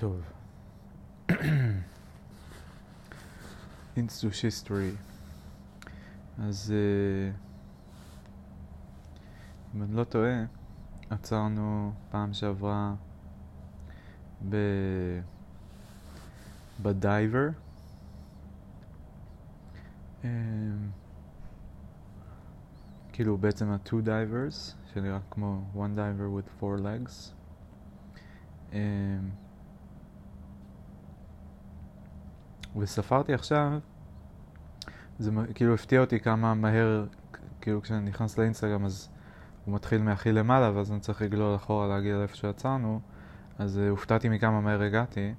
טוב. אינסטוש היסטורי. אז אה, אם אני לא טועה, עצרנו פעם שעברה ב... בדייבר. אה, כאילו בעצם ה-two divers, שנראה כמו one diver with four legs. אה, וספרתי עכשיו, זה כאילו הפתיע אותי כמה מהר, כאילו כשאני נכנס לאינסטגרם אז הוא מתחיל מהכי למעלה ואז אני צריך לגלול אחורה להגיע לאיפה שעצרנו, אז uh, הופתעתי מכמה מהר הגעתי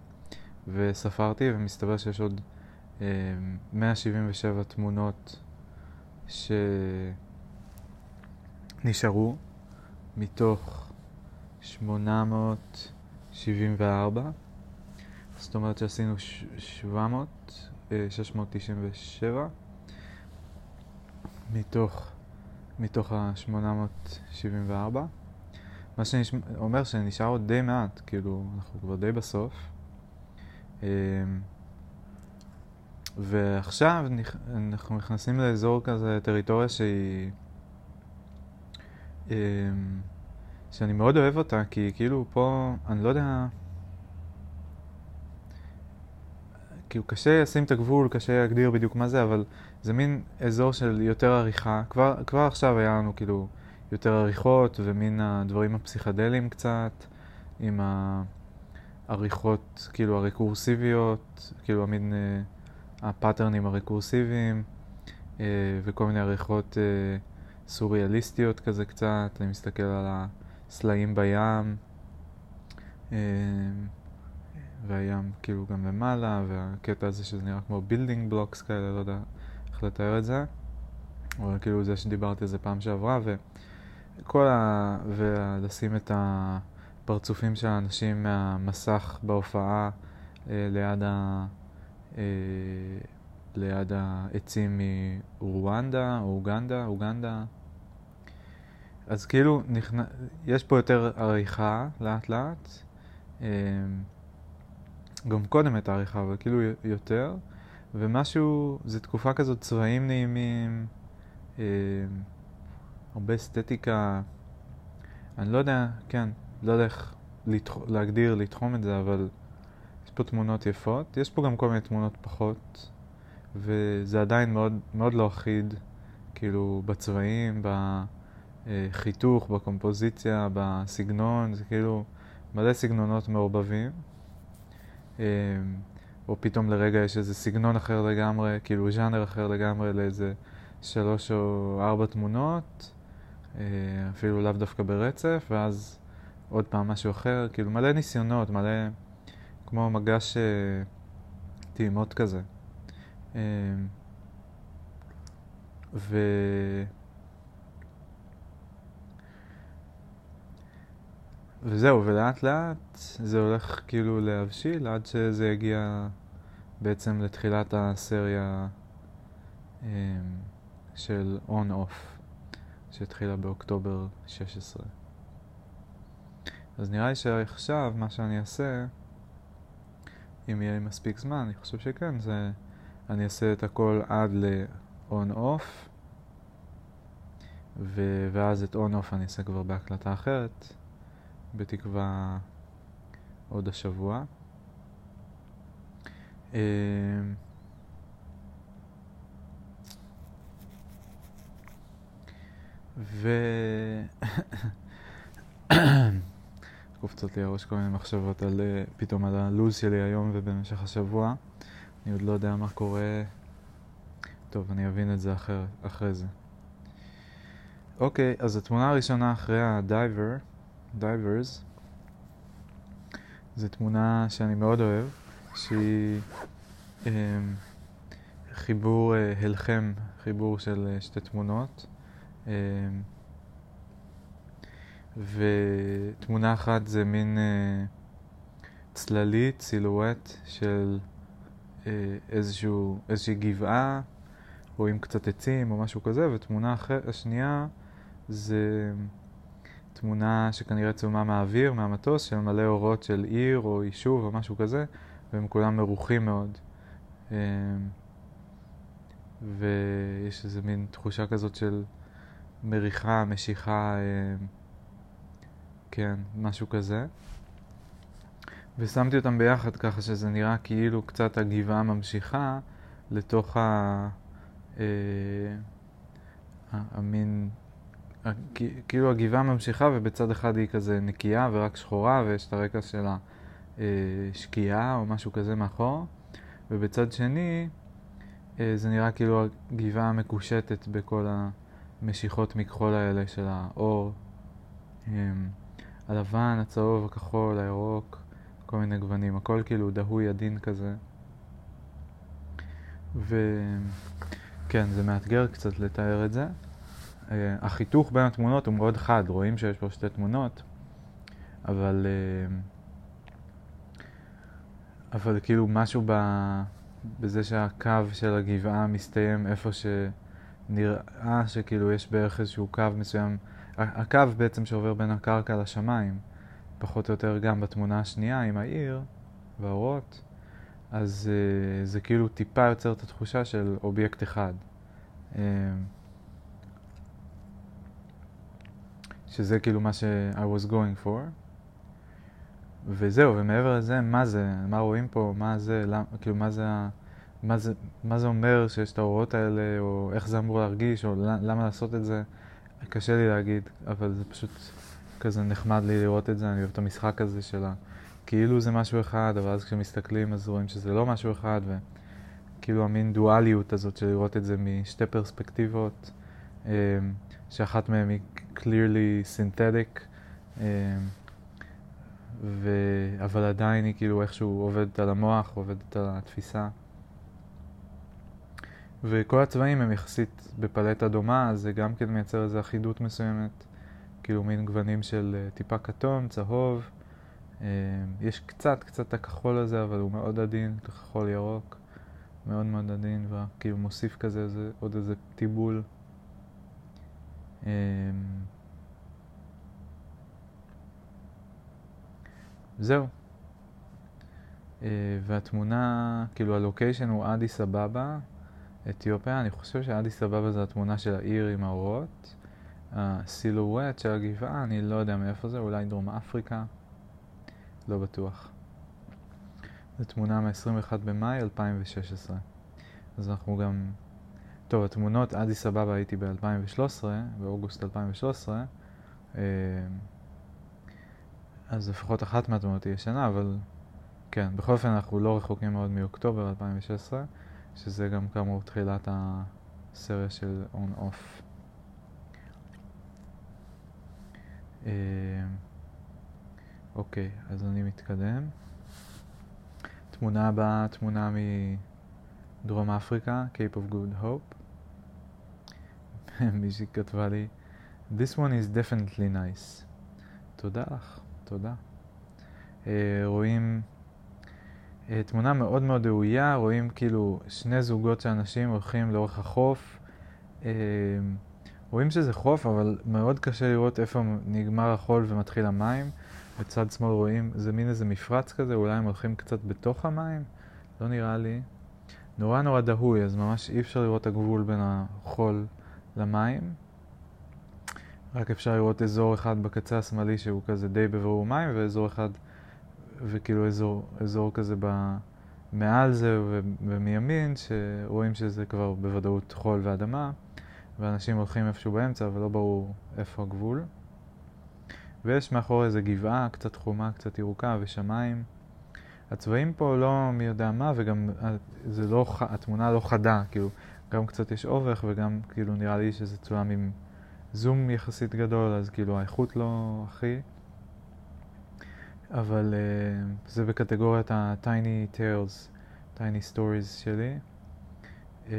וספרתי ומסתבר שיש עוד uh, 177 תמונות שנשארו מתוך 874 זאת אומרת שעשינו 700, 697 מתוך, מתוך ה-874 מה שאומר שנשאר עוד די מעט, כאילו אנחנו כבר די בסוף. אמ, ועכשיו אנחנו נכנסים לאזור כזה, טריטוריה שהיא אמ, שאני מאוד אוהב אותה, כי כאילו פה, אני לא יודע כאילו קשה לשים את הגבול, קשה להגדיר בדיוק מה זה, אבל זה מין אזור של יותר עריכה. כבר, כבר עכשיו היה לנו כאילו יותר עריכות ומין הדברים הפסיכדליים קצת, עם העריכות כאילו הרקורסיביות, כאילו המין אה, הפאטרנים הרקורסיביים, אה, וכל מיני עריכות אה, סוריאליסטיות כזה קצת, אני מסתכל על הסלעים בים. אה, והים כאילו גם למעלה, והקטע הזה שזה נראה כמו building blocks כאלה, לא יודע איך לתאר את זה. אבל כאילו זה שדיברתי על זה פעם שעברה, וכל ה... ולשים את הפרצופים של האנשים מהמסך בהופעה אה, ליד, ה... אה, ליד העצים מרואנדה, או אוגנדה, אוגנדה. אז כאילו, נכנ... יש פה יותר עריכה לאט לאט. גם קודם הייתה עריכה, אבל כאילו יותר, ומשהו, זו תקופה כזאת, צבעים נעימים, אה, הרבה אסתטיקה, אני לא יודע, כן, לא יודע איך לתח... להגדיר, לתחום את זה, אבל יש פה תמונות יפות, יש פה גם כל מיני תמונות פחות, וזה עדיין מאוד, מאוד לא אחיד, כאילו, בצבעים, בחיתוך, בקומפוזיציה, בסגנון, זה כאילו מלא סגנונות מעורבבים. אמ, או פתאום לרגע יש איזה סגנון אחר לגמרי, כאילו ז'אנר אחר לגמרי לאיזה שלוש או ארבע תמונות, אה, אפילו לאו דווקא ברצף, ואז עוד פעם משהו אחר, כאילו מלא ניסיונות, מלא כמו מגש אה, טעימות כזה. ו... וזהו, ולאט לאט זה הולך כאילו להבשיל עד שזה יגיע בעצם לתחילת הסריה um, של און-אוף, שהתחילה באוקטובר 16. אז נראה לי שעכשיו מה שאני אעשה, אם יהיה לי מספיק זמן, אני חושב שכן, זה אני אעשה את הכל עד ל-on-off, ואז את on-off אני אעשה כבר בהקלטה אחרת. בתקווה עוד השבוע. אמ, ו... קופצות לי הראש כל מיני מחשבות על, אה, פתאום על הלו"ז שלי היום ובמשך השבוע. אני עוד לא יודע מה קורה. טוב, אני אבין את זה אחר, אחרי זה. אוקיי, אז התמונה הראשונה אחרי הדייבר Divers. זו תמונה שאני מאוד אוהב, שהיא אה, חיבור אה, הלחם, חיבור של אה, שתי תמונות. אה, ותמונה אחת זה מין אה, צללית, סילואט של אה, איזשהו, איזושהי גבעה, רואים קצת עצים או משהו כזה, ותמונה אחרת, השנייה זה... תמונה שכנראה צולמה מהאוויר, מהמטוס, של מלא אורות של עיר או יישוב או משהו כזה, והם כולם מרוחים מאוד. אמ, ויש איזה מין תחושה כזאת של מריחה, משיכה, אמ, כן, משהו כזה. ושמתי אותם ביחד ככה שזה נראה כאילו קצת הגבעה ממשיכה לתוך ה... אה, המין... כאילו הגבעה ממשיכה ובצד אחד היא כזה נקייה ורק שחורה ויש את הרקע של השקיעה או משהו כזה מאחור ובצד שני אה, זה נראה כאילו הגבעה מקושטת בכל המשיכות מכחול האלה של האור הלבן, הצהוב, הכחול, הירוק כל מיני גוונים, הכל כאילו דהוי עדין כזה. וכן, זה מאתגר קצת לתאר את זה. Uh, החיתוך בין התמונות הוא מאוד חד, רואים שיש פה שתי תמונות, אבל, uh, אבל כאילו משהו ב, בזה שהקו של הגבעה מסתיים איפה שנראה שכאילו יש בערך איזשהו קו מסוים, הקו בעצם שעובר בין הקרקע לשמיים. פחות או יותר גם בתמונה השנייה עם העיר והאורות, אז uh, זה כאילו טיפה יוצר את התחושה של אובייקט אחד. Uh, שזה כאילו מה ש- I was going for. וזהו, ומעבר לזה, מה זה, מה רואים פה, מה זה, למ, כאילו מה זה, מה זה, מה זה אומר שיש את האורות האלה, או איך זה אמור להרגיש, או למה לעשות את זה, קשה לי להגיד, אבל זה פשוט כזה נחמד לי לראות את זה, אני אוהב את המשחק הזה של ה... כאילו זה משהו אחד, אבל אז כשמסתכלים אז רואים שזה לא משהו אחד, וכאילו המין דואליות הזאת של לראות את זה משתי פרספקטיבות, אמ, שאחת מהן היא clearly synthetic, אמ, ו... אבל עדיין היא כאילו איכשהו עובדת על המוח, עובדת על התפיסה. וכל הצבעים הם יחסית בפלטה דומה, אז זה גם כן מייצר איזו אחידות מסוימת. כאילו מין גוונים של uh, טיפה כתום, צהוב. Uh, יש קצת, קצת הכחול הזה, אבל הוא מאוד עדין, כחול ירוק. מאוד מאוד עדין, וכאילו מוסיף כזה איזה, עוד איזה טיבול. Uh, זהו. Uh, והתמונה, כאילו הלוקיישן הוא אדיס אבבה, אתיופיה. אני חושב שאדיס אבבה זה התמונה של העיר עם האורות. הסילואט של הגבעה, אני לא יודע מאיפה זה, אולי דרום אפריקה, לא בטוח. זו תמונה מ-21 במאי 2016. אז אנחנו גם... טוב, התמונות, אדיס אבבה הייתי ב-2013, באוגוסט 2013, אה, אז לפחות אחת מהתמונות היא ישנה, אבל כן, בכל אופן אנחנו לא רחוקים מאוד מאוקטובר 2016, שזה גם כאמור תחילת הסריה של on-off. אה, אוקיי, אז אני מתקדם. תמונה הבאה, תמונה מדרום אפריקה, Cape of Good Hope. מישהי כתבה לי, This one is definitely nice. תודה לך, תודה. Uh, רואים uh, תמונה מאוד מאוד ראויה, רואים כאילו שני זוגות של אנשים הולכים לאורך החוף. Uh, רואים שזה חוף, אבל מאוד קשה לראות איפה נגמר החול ומתחיל המים. בצד שמאל רואים, זה מין איזה מפרץ כזה, אולי הם הולכים קצת בתוך המים? לא נראה לי. נורא נורא דהוי, אז ממש אי אפשר לראות את הגבול בין החול למים. רק אפשר לראות אזור אחד בקצה השמאלי שהוא כזה די בבירור מים, ואזור אחד, וכאילו אזור, אזור כזה ב... מעל זה ומימין, שרואים שזה כבר בוודאות חול ואדמה. ואנשים הולכים איפשהו באמצע, אבל לא ברור איפה הגבול. ויש מאחור איזה גבעה, קצת חומה, קצת ירוקה ושמיים. הצבעים פה לא מי יודע מה, וגם זה לא, התמונה לא חדה, כאילו, גם קצת יש אובך וגם כאילו נראה לי שזה צולם עם זום יחסית גדול, אז כאילו האיכות לא הכי. אבל uh, זה בקטגוריית ה-Tiny Tales, Tiny Stories שלי. Uh,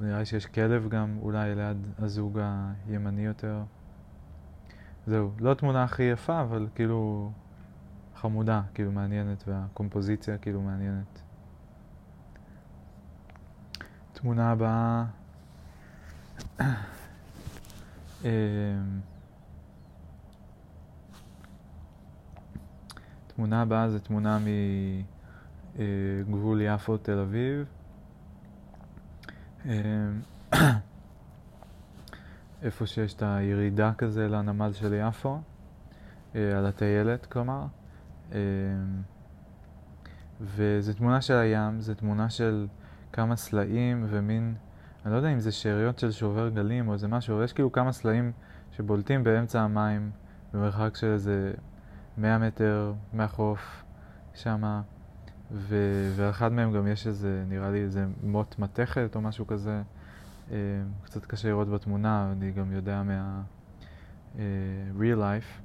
נראה לי שיש כלב גם אולי ליד הזוג הימני יותר. זהו, לא התמונה הכי יפה, אבל כאילו חמודה, כאילו מעניינת, והקומפוזיציה כאילו מעניינת. תמונה הבאה, תמונה הבאה זה תמונה מגבול יפו תל אביב. איפה שיש את הירידה כזה לנמל של יפו, על הטיילת כלומר. וזו תמונה של הים, זו תמונה של כמה סלעים ומין, אני לא יודע אם זה שאריות של שובר גלים או איזה משהו, אבל יש כאילו כמה סלעים שבולטים באמצע המים, במרחק של איזה 100 מטר מהחוף שמה, ו- ואחד מהם גם יש איזה, נראה לי איזה מוט מתכת או משהו כזה, אה, קצת קשה לראות בתמונה, אני גם יודע מה... אה, real life.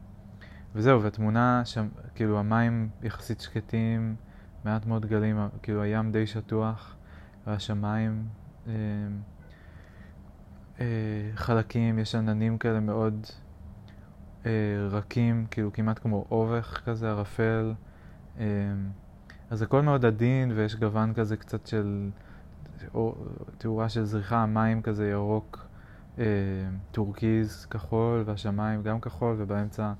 וזהו, והתמונה שם, כאילו המים יחסית שקטים, מעט מאוד גלים, כאילו הים די שטוח, והשמיים אה, אה, חלקים, יש עננים כאלה מאוד אה, רכים, כאילו כמעט כמו אובך כזה, ערפל. אה, אז הכל מאוד עדין ויש גוון כזה קצת של או, תאורה של זריחה, המים כזה ירוק, אה, טורקיז, כחול, והשמיים גם כחול, ובאמצע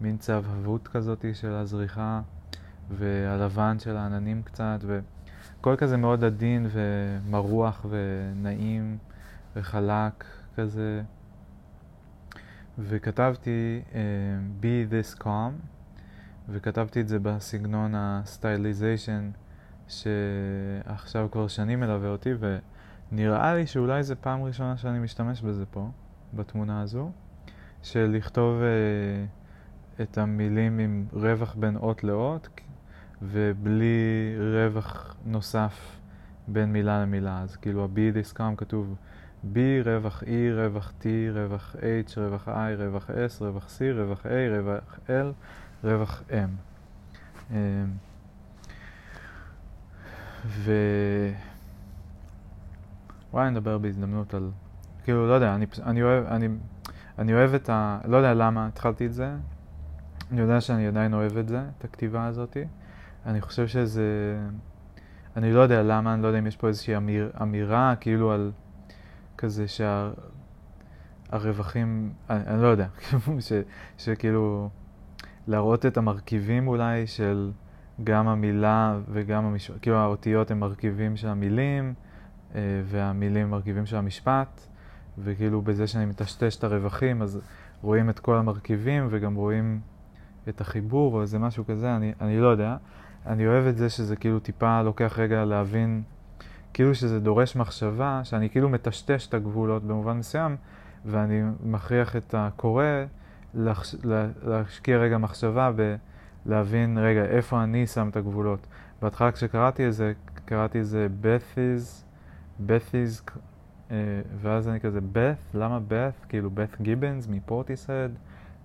מין צהבהבות כזאת של הזריחה. והלבן של העננים קצת, וכל כזה מאוד עדין ומרוח ונעים וחלק כזה. וכתבתי uh, be this calm, וכתבתי את זה בסגנון ה stylization שעכשיו כבר שנים מלווה אותי, ונראה לי שאולי זו פעם ראשונה שאני משתמש בזה פה, בתמונה הזו, של לכתוב uh, את המילים עם רווח בין אות לאות, ובלי רווח נוסף בין מילה למילה. אז כאילו ה-be this כתוב B, רווח E, רווח T, רווח H, רווח I, רווח S, רווח C, רווח A, רווח L, רווח M. אמ, ו... וואי, נדבר בהזדמנות על... כאילו, לא יודע, אני, אני, אוהב, אני, אני אוהב את ה... לא יודע למה התחלתי את זה. אני יודע שאני עדיין אוהב את זה, את הכתיבה הזאתי. אני חושב שזה... אני לא יודע למה, אני לא יודע אם יש פה איזושהי אמיר, אמירה, כאילו על כזה שהרווחים, שה... אני, אני לא יודע, ש, שכאילו להראות את המרכיבים אולי של גם המילה וגם המשפט, כאילו האותיות הם מרכיבים של המילים אה, והמילים מרכיבים של המשפט, וכאילו בזה שאני מטשטש את הרווחים אז רואים את כל המרכיבים וגם רואים את החיבור או איזה משהו כזה, אני, אני לא יודע. אני אוהב את זה שזה כאילו טיפה לוקח רגע להבין, כאילו שזה דורש מחשבה, שאני כאילו מטשטש את הגבולות במובן מסוים, ואני מכריח את הקורא להש... להשקיע רגע מחשבה ולהבין, רגע, איפה אני שם את הגבולות. בהתחלה כשקראתי את זה, קראתי את זה בת'יז, בת'יז, ואז אני כזה, בת? למה בת? כאילו בת גיבנס מפורטיסד,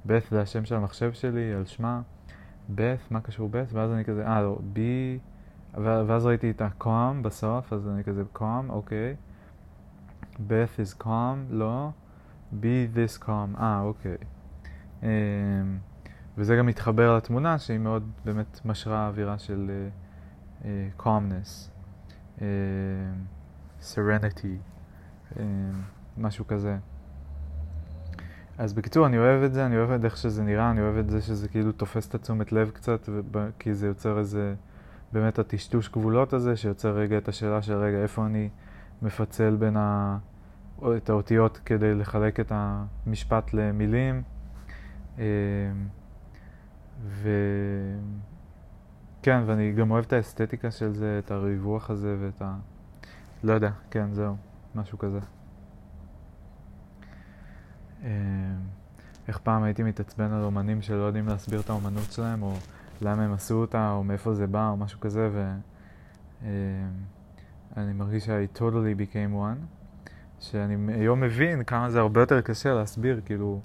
בת זה השם של המחשב שלי, על שמה. בת, מה קשור בת? ואז אני כזה, אה, לא, בי, ואז ראיתי את ה-calm בסוף, אז אני כזה, calm, אוקיי. בת is calm, לא. be this calm, אה, אוקיי. Um, וזה גם מתחבר לתמונה שהיא מאוד באמת משרה אווירה של uh, uh, calmness, uh, serenity, uh, משהו כזה. אז בקיצור, אני אוהב את זה, אני אוהב את איך שזה נראה, אני אוהב את זה שזה כאילו תופס את התשומת לב קצת, כי זה יוצר איזה, באמת הטשטוש גבולות הזה, שיוצר רגע את השאלה של רגע, איפה אני מפצל בין ה... את האותיות כדי לחלק את המשפט למילים. אמ, ו... כן, ואני גם אוהב את האסתטיקה של זה, את הריווח הזה ואת ה... לא יודע, כן, זהו, משהו כזה. אה, איך פעם הייתי מתעצבן על אומנים שלא יודעים להסביר את האומנות שלהם, או למה הם עשו אותה, או מאיפה זה בא, או משהו כזה, ואני אה, מרגיש ש- I totally became one, שאני היום מבין כמה זה הרבה יותר קשה להסביר, כאילו,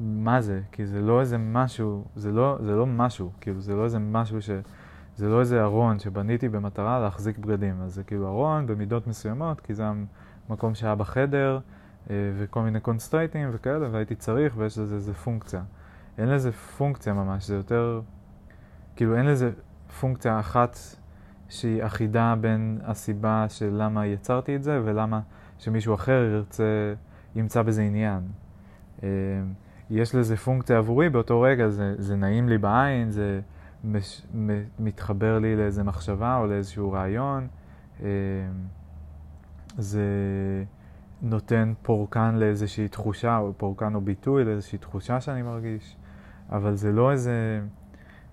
מה זה, כי זה לא איזה משהו, זה לא, זה לא משהו, כאילו, זה לא איזה משהו ש... זה לא איזה ארון שבניתי במטרה להחזיק בגדים, אז זה כאילו ארון במידות מסוימות, כי זה המקום שהיה בחדר, וכל מיני קונסטרייטים וכאלה, והייתי צריך, ויש לזה איזה פונקציה. אין לזה פונקציה ממש, זה יותר... כאילו אין לזה פונקציה אחת שהיא אחידה בין הסיבה של למה יצרתי את זה ולמה שמישהו אחר ירצה, ימצא בזה עניין. אה, יש לזה פונקציה עבורי באותו רגע, זה, זה נעים לי בעין, זה מש, מתחבר לי לאיזה מחשבה או לאיזשהו רעיון, אה, זה נותן פורקן לאיזושהי תחושה, או פורקן או ביטוי לאיזושהי תחושה שאני מרגיש, אבל זה לא איזה,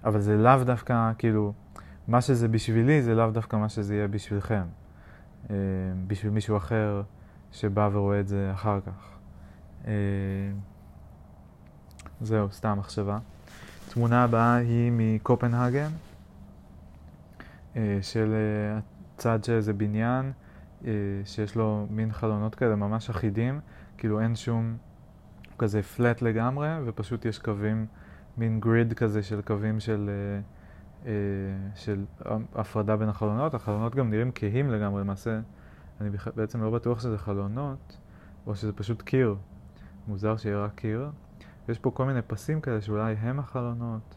אבל זה לאו דווקא, כאילו, מה שזה בשבילי זה לאו דווקא מה שזה יהיה בשבילכם, אה, בשביל מישהו אחר שבא ורואה את זה אחר כך. זהו, סתם מחשבה. התמונה הבאה היא מקופנהגן, אה, של אה, הצד של איזה בניין אה, שיש לו מין חלונות כאלה ממש אחידים, כאילו אין שום כזה פלט לגמרי, ופשוט יש קווים, מין גריד כזה של קווים של, של הפרדה בין החלונות. החלונות גם נראים כהים לגמרי, למעשה אני בעצם לא בטוח שזה חלונות, או שזה פשוט קיר. מוזר שיהיה רק קיר. יש פה כל מיני פסים כאלה שאולי הם החלונות.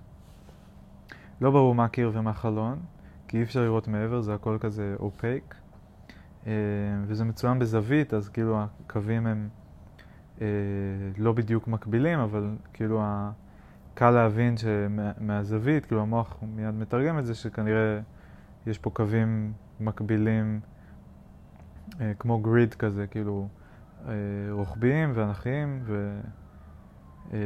לא ברור מה קיר ומה חלון, כי אי אפשר לראות מעבר, זה הכל כזה אופייק. אה, וזה מצוין בזווית, אז כאילו הקווים הם אה, לא בדיוק מקבילים, אבל כאילו קל להבין שמהזווית, כאילו המוח מיד מתרגם את זה, שכנראה יש פה קווים מקבילים אה, כמו גריד כזה, כאילו רוחביים ואנכיים, ו... אה,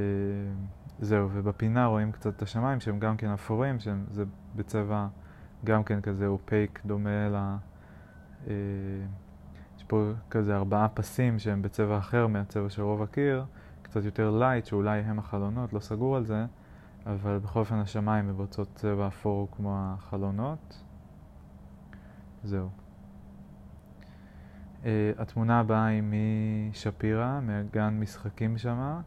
זהו, ובפינה רואים קצת את השמיים שהם גם כן אפורים, שזה בצבע גם כן כזה אופייק, דומה ל... אה, יש פה כזה ארבעה פסים שהם בצבע אחר מהצבע של רוב הקיר, קצת יותר light, שאולי הם החלונות, לא סגור על זה, אבל בכל אופן השמיים באותו צבע אפור כמו החלונות. זהו. Uh, התמונה הבאה היא משפירא, מהגן משחקים שמה.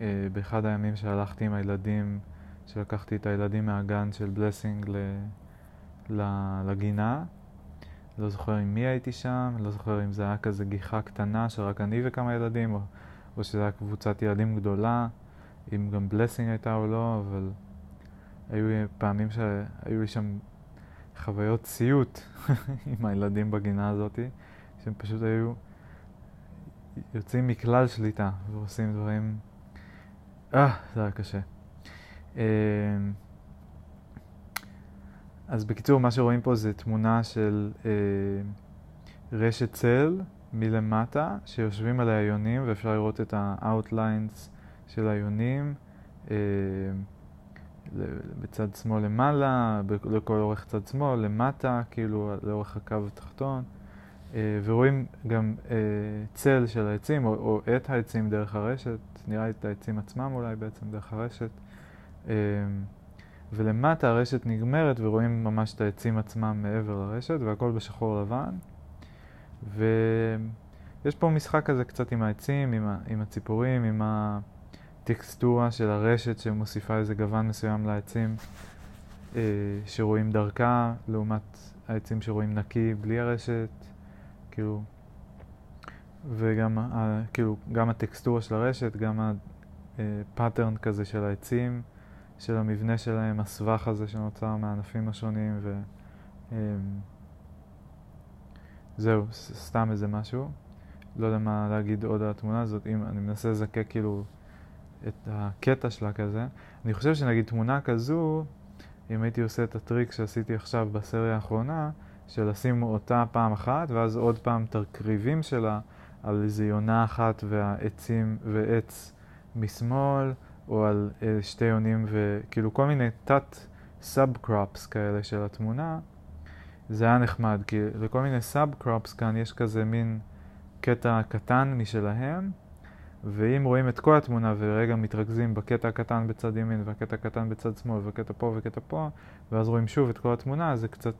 אה, באחד הימים שהלכתי עם הילדים, שלקחתי את הילדים מהגן של בלסינג לגינה. לא זוכר עם מי הייתי שם, לא זוכר אם זה היה כזה גיחה קטנה שרק אני וכמה ילדים, או, או שזה היה קבוצת ילדים גדולה, אם גם בלסינג הייתה או לא, אבל היו פעמים שהיו לי שם חוויות סיוט עם הילדים בגינה הזאת, שהם פשוט היו יוצאים מכלל שליטה ועושים דברים אה, זה היה קשה. אז בקיצור, מה שרואים פה זה תמונה של אה, רשת צל מלמטה, שיושבים עליה יונים, ואפשר לראות את ה-outlines של היונים אה, בצד שמאל למעלה, לכל אורך צד שמאל, למטה, כאילו לאורך הקו התחתון. אה, ורואים גם אה, צל של העצים, או, או את העצים דרך הרשת, נראה את העצים עצמם אולי בעצם דרך הרשת. אה, ולמטה הרשת נגמרת ורואים ממש את העצים עצמם מעבר לרשת, והכל בשחור לבן. ויש פה משחק כזה קצת עם העצים, עם, ה, עם הציפורים, עם הטקסטורה של הרשת שמוסיפה איזה גוון מסוים לעצים שרואים דרכה, לעומת העצים שרואים נקי בלי הרשת. כאילו, וגם ה, כאילו, גם הטקסטורה של הרשת, גם הפאטרן כזה של העצים, של המבנה שלהם, הסבך הזה שנוצר מהענפים השונים, ו... אמ, זהו, סתם איזה משהו. לא יודע מה להגיד עוד על התמונה הזאת, אם אני מנסה לזקק כאילו את הקטע שלה כזה. אני חושב שנגיד תמונה כזו, אם הייתי עושה את הטריק שעשיתי עכשיו בסריה האחרונה, של לשים אותה פעם אחת, ואז עוד פעם את הקריבים שלה על איזה יונה אחת והעצים ועץ משמאל, או על אה, שתי יונים וכאילו כל מיני תת סאב קרופס כאלה של התמונה, זה היה נחמד, כי לכל מיני סאב קרופס כאן יש כזה מין קטע קטן משלהם, ואם רואים את כל התמונה ורגע מתרכזים בקטע הקטן בצד ימין והקטע הקטן בצד שמאל וקטע פה וקטע פה, ואז רואים שוב את כל התמונה, זה קצת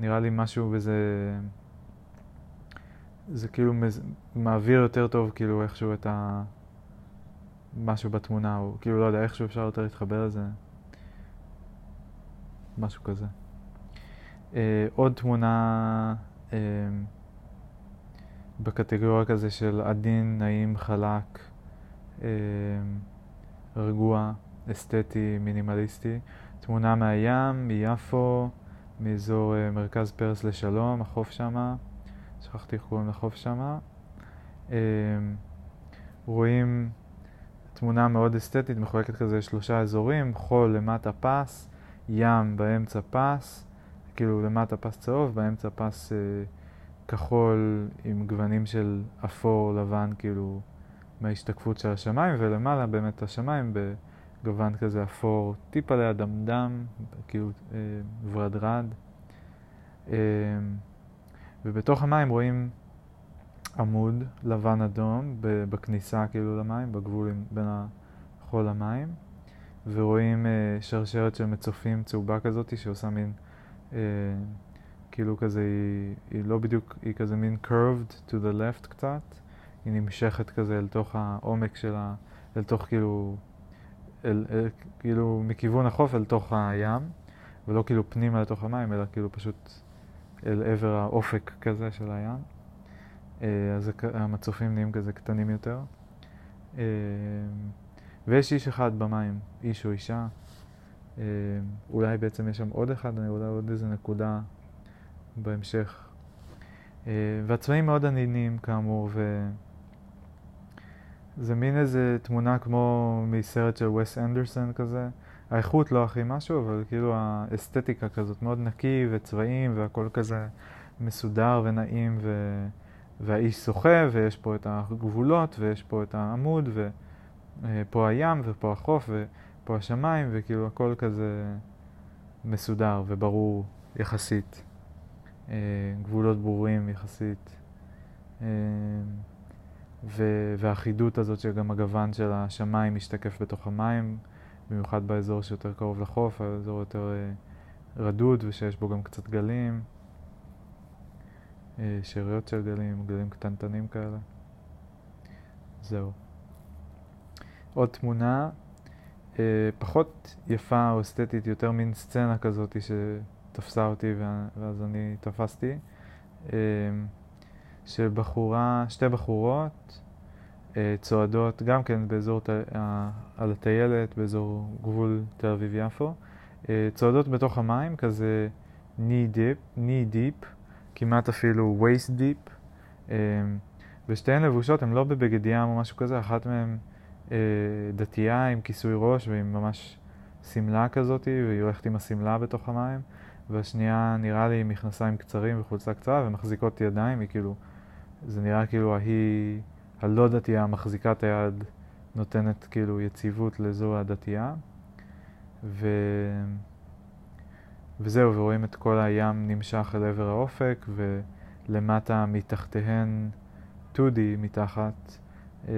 נראה לי משהו וזה... זה כאילו. מעביר יותר טוב כאילו איכשהו את ה... משהו בתמונה, או כאילו לא יודע, איכשהו אפשר יותר להתחבר לזה. משהו כזה. אה, עוד תמונה אה, בקטגוריה כזה של עדין, נעים, חלק, אה, רגוע, אסתטי, מינימליסטי. תמונה מהים, מיפו, מאזור uh, מרכז פרס לשלום, החוף שמה, שכחתי איך קוראים לחוף שמה. Uh, רואים תמונה מאוד אסתטית, מחולקת כזה לשלושה אזורים, חול למטה פס, ים באמצע פס, כאילו למטה פס צהוב, באמצע פס אה, כחול עם גוונים של אפור לבן, כאילו מההשתקפות של השמיים, ולמעלה באמת השמיים בגוון כזה אפור, טיפה לאדמדם, כאילו אה, ורדרד. אה, ובתוך המים רואים עמוד לבן אדום בכניסה כאילו למים, בגבול בין החול למים, ורואים אה, שרשרת של מצופים צהובה כזאת שעושה מין, אה, כאילו כזה, היא, היא לא בדיוק, היא כזה מין curved to the left קצת, היא נמשכת כזה אל תוך העומק שלה, אל תוך כאילו, אל, אל, כאילו מכיוון החוף אל תוך הים, ולא כאילו פנימה לתוך המים, אלא כאילו פשוט אל עבר האופק כזה של הים. אה, אז המצופים נהיים כזה קטנים יותר. אה, ויש איש אחד במים, איש או אישה. אה, אולי בעצם יש שם עוד אחד, אני אולי עוד איזה נקודה בהמשך. והצבעים מאוד עניינים כאמור, וזה מין איזה תמונה כמו מסרט של וס אנדרסון כזה. האיכות לא הכי משהו, אבל כאילו האסתטיקה כזאת מאוד נקי וצבעים והכל כזה מסודר ונעים ו... והאיש שוחה ויש פה את הגבולות ויש פה את העמוד ופה הים ופה החוף ופה השמיים וכאילו הכל כזה מסודר וברור יחסית. אה, גבולות ברורים יחסית. אה, והאחידות הזאת שגם הגוון של השמיים משתקף בתוך המים. במיוחד באזור שיותר קרוב לחוף, האזור יותר אה, רדוד ושיש בו גם קצת גלים, אה, שאריות של גלים, גלים קטנטנים כאלה. זהו. עוד תמונה, אה, פחות יפה או אסתטית, יותר מין סצנה כזאת שתפסה אותי ואז אני תפסתי, של בחורה, שתי בחורות, אה, צועדות גם כן באזור, אה, על הטיילת, באזור גבול תל אביב-יפו, אה, צועדות בתוך המים, כזה knee deep, knee deep, כמעט אפילו waist deep, ושתיהן לבושות, הן לא בבגד ים או משהו כזה, אחת מהן דתייה עם כיסוי ראש ועם ממש שמלה כזאת, והיא הולכת עם השמלה בתוך המים, והשנייה נראה לי עם מכנסיים קצרים וחולצה קצרה ומחזיקות ידיים, היא כאילו, זה נראה כאילו ההיא... הלא דתייה מחזיקת היד נותנת כאילו יציבות לזו הדתייה. ו... וזהו, ורואים את כל הים נמשך אל עבר האופק, ולמטה מתחתיהן טודי מתחת. אה,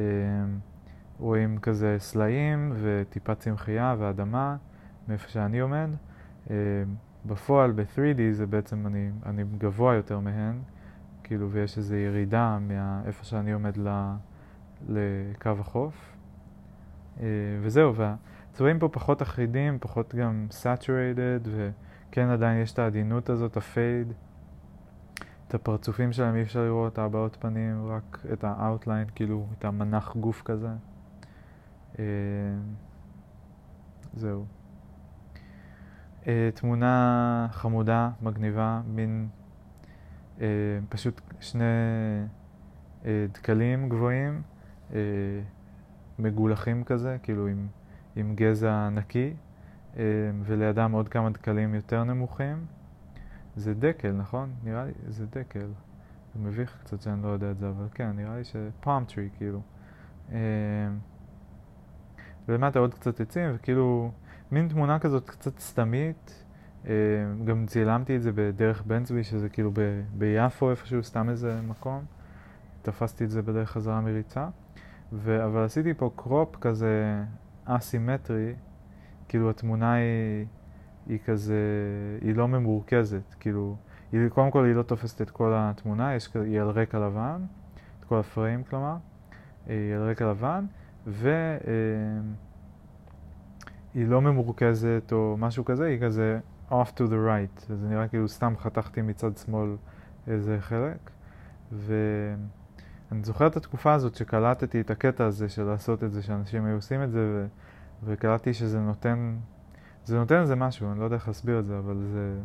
רואים כזה סלעים וטיפה צמחייה ואדמה מאיפה שאני עומד. אה, בפועל ב-3D זה בעצם אני, אני גבוה יותר מהן, כאילו, ויש איזו ירידה מאיפה שאני עומד ל, לקו החוף. אה, וזהו, והצבעים פה פחות אחידים, פחות גם saturated, וכן עדיין יש את העדינות הזאת, הפייד. את הפרצופים שלהם אי אפשר לראות, הבעות פנים, רק את ה-outline, כאילו, את המנח גוף כזה. אה, זהו. אה, תמונה חמודה, מגניבה, מין אה, פשוט שני דקלים גבוהים, מגולחים כזה, כאילו עם, עם גזע נקי, ולידם עוד כמה דקלים יותר נמוכים. זה דקל, נכון? נראה לי, זה דקל. זה מביך קצת שאני לא יודע את זה, אבל כן, נראה לי ש... פאם טרי, כאילו. אה, ולמטה עוד קצת עצים, וכאילו, מין תמונה כזאת קצת סתמית, אה, גם צילמתי את זה בדרך בן צבי, שזה כאילו ב, ביפו איפשהו, סתם איזה מקום. תפסתי את זה בדרך חזרה מריצה. ו... אבל עשיתי פה קרופ כזה אסימטרי, כאילו התמונה היא, היא כזה, היא לא ממורכזת, כאילו, היא, קודם כל היא לא תופסת את כל התמונה, יש, היא על רקע לבן, את כל הפריים כלומר, היא על רקע לבן, והיא אה, לא ממורכזת או משהו כזה, היא כזה off to the right, זה נראה כאילו סתם חתכתי מצד שמאל איזה חלק. ואני זוכר את התקופה הזאת שקלטתי את הקטע הזה של לעשות את זה, שאנשים היו עושים את זה, ו... וקלטתי שזה נותן, זה נותן איזה משהו, אני לא יודע איך להסביר את זה, אבל זה...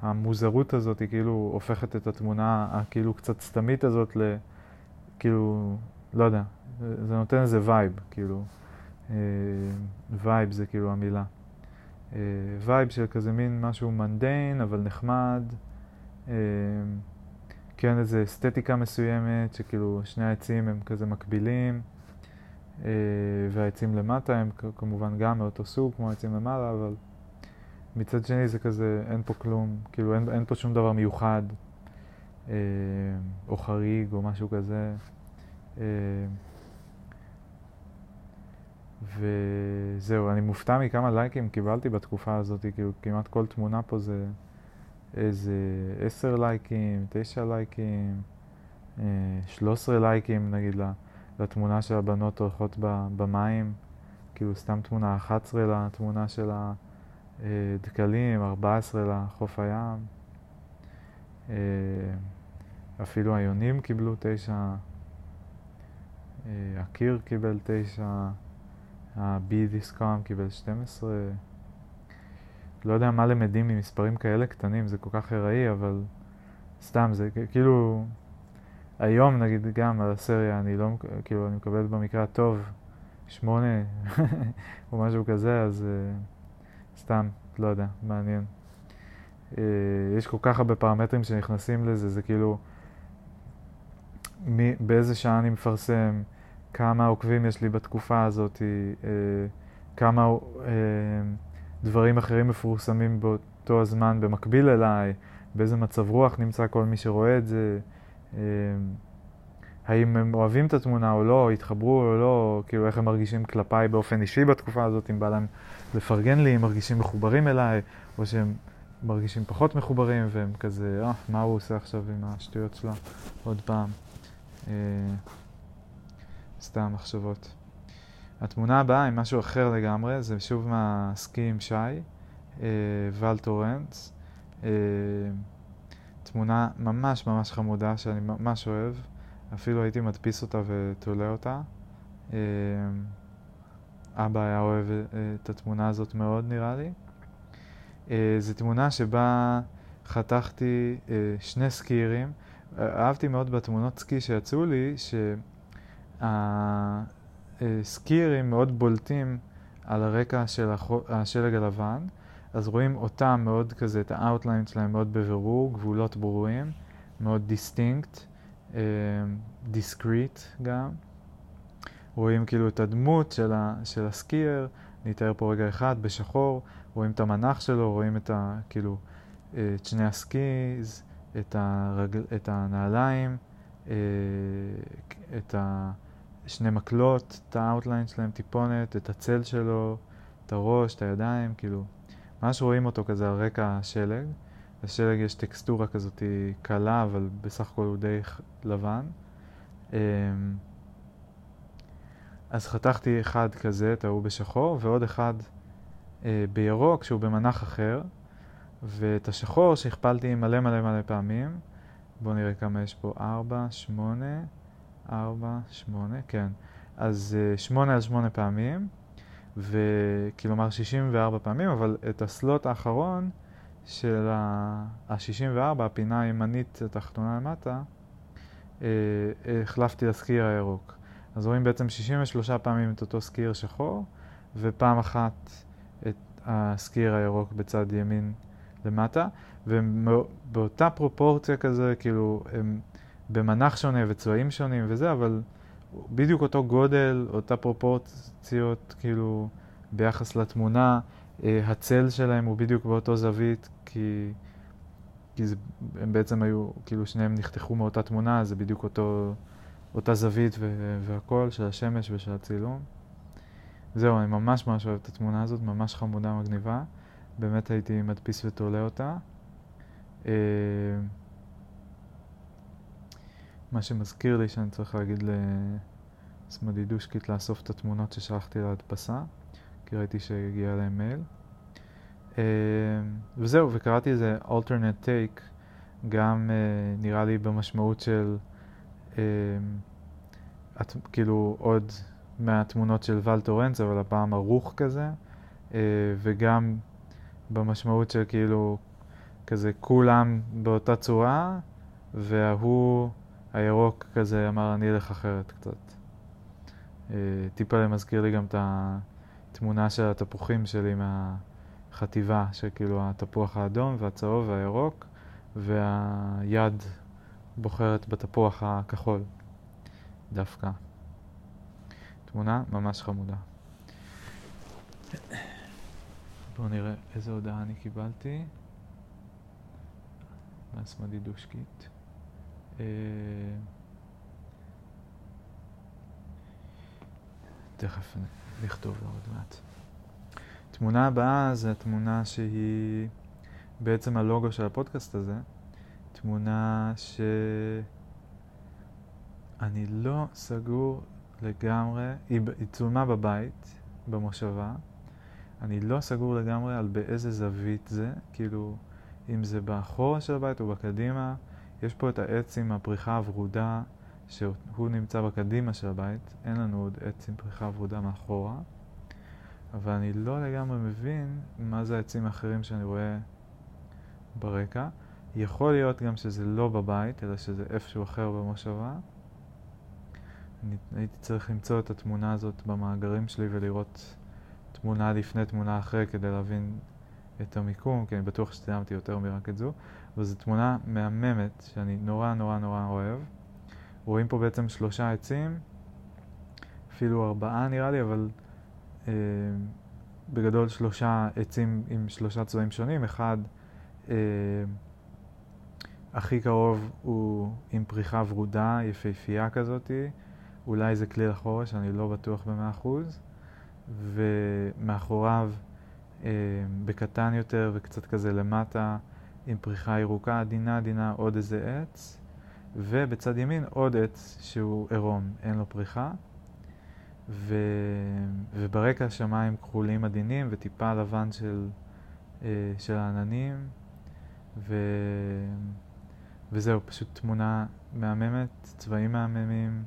המוזרות הזאת היא כאילו הופכת את התמונה הכאילו קצת סתמית הזאת ל... כאילו לא יודע, זה נותן איזה vibe, כאילו. vibe זה כאילו המילה. vibe של כזה מין משהו mundane, אבל נחמד. כן, איזו אסתטיקה מסוימת, שכאילו שני העצים הם כזה מקבילים, והעצים למטה הם כמובן גם מאותו סוג כמו העצים למעלה, אבל מצד שני זה כזה, אין פה כלום, כאילו אין, אין פה שום דבר מיוחד, או חריג או משהו כזה. וזהו, אני מופתע מכמה לייקים קיבלתי בתקופה הזאת, כאילו כמעט כל תמונה פה זה איזה עשר לייקים, תשע לייקים, אה, שלוש עשרה לייקים נגיד לתמונה של הבנות הולכות במים, כאילו סתם תמונה אחת עשרה לתמונה של הדקלים, ארבע עשרה לחוף הים. אה, אפילו היונים קיבלו תשע, אה, הקיר קיבל תשע. ה-B דיסקאם קיבל 12. לא יודע מה למדים ממספרים כאלה קטנים, זה כל כך הראי, אבל סתם, זה כאילו... היום נגיד גם על הסריה, אני לא, כאילו, אני מקבל במקרה הטוב שמונה או משהו כזה, אז uh, סתם, לא יודע, מעניין. Uh, יש כל כך הרבה פרמטרים שנכנסים לזה, זה כאילו, מי, באיזה שעה אני מפרסם, כמה עוקבים יש לי בתקופה הזאת, אה, כמה אה, דברים אחרים מפורסמים באותו הזמן במקביל אליי, באיזה מצב רוח נמצא כל מי שרואה את זה, אה, האם הם אוהבים את התמונה או לא, התחברו או לא, כאילו איך הם מרגישים כלפיי באופן אישי בתקופה הזאת, אם בא להם לפרגן לי, אם מרגישים מחוברים אליי, או שהם מרגישים פחות מחוברים והם כזה, אה, מה הוא עושה עכשיו עם השטויות שלו עוד פעם. אה, סתם מחשבות. התמונה הבאה היא משהו אחר לגמרי, זה שוב מהסקי עם שי, אה, ואל טורנץ. אה, תמונה ממש ממש חמודה שאני ממש אוהב, אפילו הייתי מדפיס אותה ותולה אותה. אה, אבא היה אוהב אה, את התמונה הזאת מאוד נראה לי. אה, זו תמונה שבה חתכתי אה, שני סקיירים. אהבתי מאוד בתמונות סקי שיצאו לי, ש... הסקירים מאוד בולטים על הרקע של השלג הלבן, אז רואים אותם מאוד כזה, את ה outline שלהם מאוד בבירור, גבולות ברורים, מאוד distinct, discrete גם. רואים כאילו את הדמות של, ה, של ה skier, נתאר פה רגע אחד בשחור, רואים את המנח שלו, רואים את, ה, כאילו, את שני ה skis, את, הרגל, את הנעליים, אה, את. שני מקלות, את ה outline שלהם טיפונת, את הצל שלו, את הראש, את הידיים, כאילו, ממש רואים אותו כזה על רקע השלג. לשלג יש טקסטורה כזאת קלה, אבל בסך הכל הוא די לבן. אמ, אז חתכתי אחד כזה, את ההוא בשחור, ועוד אחד אה, בירוק, שהוא במנח אחר, ואת השחור שהכפלתי מלא מלא מלא פעמים. בואו נראה כמה יש פה, 4, 8, 4, 8, כן. אז 8 אה, על 8 פעמים, וכלומר 64 פעמים, אבל את הסלוט האחרון של ה-64, הפינה הימנית התחתונה למטה, אה, החלפתי לסקיר הירוק. אז רואים בעצם 63 פעמים את אותו סקיר שחור, ופעם אחת את הסקיר הירוק בצד ימין למטה, ובאותה פרופורציה כזה, כאילו, הם במנח שונה וצבעים שונים וזה, אבל בדיוק אותו גודל, אותה פרופורציות, כאילו, ביחס לתמונה, אה, הצל שלהם הוא בדיוק באותו זווית, כי, כי זה, הם בעצם היו, כאילו שניהם נחתכו מאותה תמונה, זה בדיוק אותו, אותה זווית והכל של השמש ושל הצילום. זהו, אני ממש ממש אוהב את התמונה הזאת, ממש חמודה, מגניבה. באמת הייתי מדפיס ותולה אותה. מה שמזכיר לי שאני צריך להגיד לסמדידושקית לאסוף את התמונות ששלחתי להדפסה, כי ראיתי שהגיע אליהם מייל. אה, וזהו, וקראתי איזה alternate take, גם uh, נראה לי במשמעות של uh, את, כאילו עוד מהתמונות של ואל טורנץ, אבל הפעם ערוך כזה, uh, וגם במשמעות של כאילו כזה כולם באותה צורה, וההוא הירוק כזה אמר אני אלך אחרת קצת. טיפה מזכיר לי גם את התמונה של התפוחים שלי מהחטיבה, שכאילו התפוח האדום והצהוב והירוק, והיד בוחרת בתפוח הכחול דווקא. תמונה ממש חמודה. בואו נראה איזה הודעה אני קיבלתי. מהסמדי דושקית. אה, תכף נכתוב לה עוד מעט. תמונה הבאה זה התמונה שהיא בעצם הלוגו של הפודקאסט הזה. תמונה שאני לא סגור לגמרי, היא, היא צולמה בבית, במושבה. אני לא סגור לגמרי על באיזה זווית זה, כאילו, אם זה באחורה של הבית או בקדימה. יש פה את העץ עם הפריחה הוורודה, שהוא נמצא בקדימה של הבית, אין לנו עוד עץ עם פריחה ורודה מאחורה. אבל אני לא לגמרי מבין מה זה העצים האחרים שאני רואה ברקע. יכול להיות גם שזה לא בבית, אלא שזה איפשהו אחר במושבה. אני הייתי צריך למצוא את התמונה הזאת במאגרים שלי ולראות תמונה לפני, תמונה אחרי, כדי להבין את המיקום, כי אני בטוח שצילמתי יותר מרק את זו. אבל זו תמונה מהממת שאני נורא נורא נורא אוהב. רואים פה בעצם שלושה עצים, אפילו ארבעה נראה לי, אבל אה, בגדול שלושה עצים עם שלושה צבעים שונים. אחד אה, הכי קרוב הוא עם פריחה ורודה, יפהפייה כזאתי. אולי זה כלי לחורש, אני לא בטוח במאה אחוז. ומאחוריו, אה, בקטן יותר וקצת כזה למטה, עם פריחה ירוקה עדינה עדינה עוד איזה עץ. ובצד ימין עוד עץ שהוא עירום, אין לו פריחה. ו... וברקע שמיים כחולים עדינים וטיפה לבן של, אה, של העננים. ו... וזהו, פשוט תמונה מהממת, צבעים מהממים.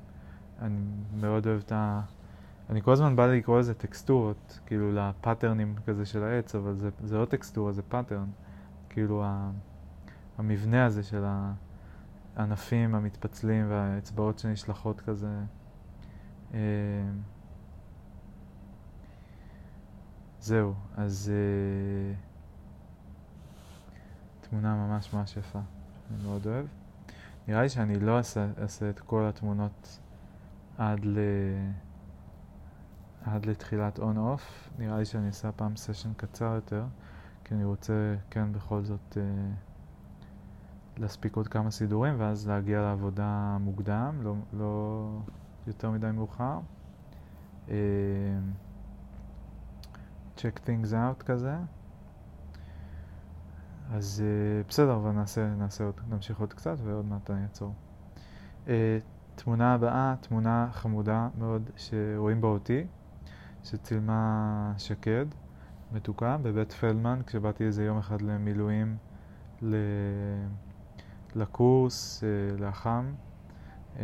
אני מאוד אוהב את ה... אני כל הזמן בא לי לקרוא לזה טקסטורות, כאילו ל patternים כזה של העץ, אבל זה, זה לא טקסטורה, זה pattern. כאילו המבנה הזה של הענפים המתפצלים והאצבעות שנשלחות כזה. אה, זהו, אז uh, תמונה ממש ממש יפה, אני מאוד אוהב. נראה לי שאני לא אעשה, אעשה את כל התמונות עד, ל... עד לתחילת on-off. נראה לי שאני אעשה פעם סשן קצר יותר, כי אני רוצה, כן, בכל זאת, uh, להספיק עוד כמה סידורים, ואז להגיע לעבודה מוקדם, לא, לא יותר מדי מאוחר. Uh, check things out כזה. אז uh, בסדר, אבל נעשה, נעשה עוד, נמשיך עוד קצת ועוד מעט אני אעצור. תמונה הבאה, תמונה חמודה מאוד שרואים בה אותי, שצילמה שקד, מתוקה, בבית פלדמן, כשבאתי איזה יום אחד למילואים ל... לקורס, uh, לאח"ם. Uh,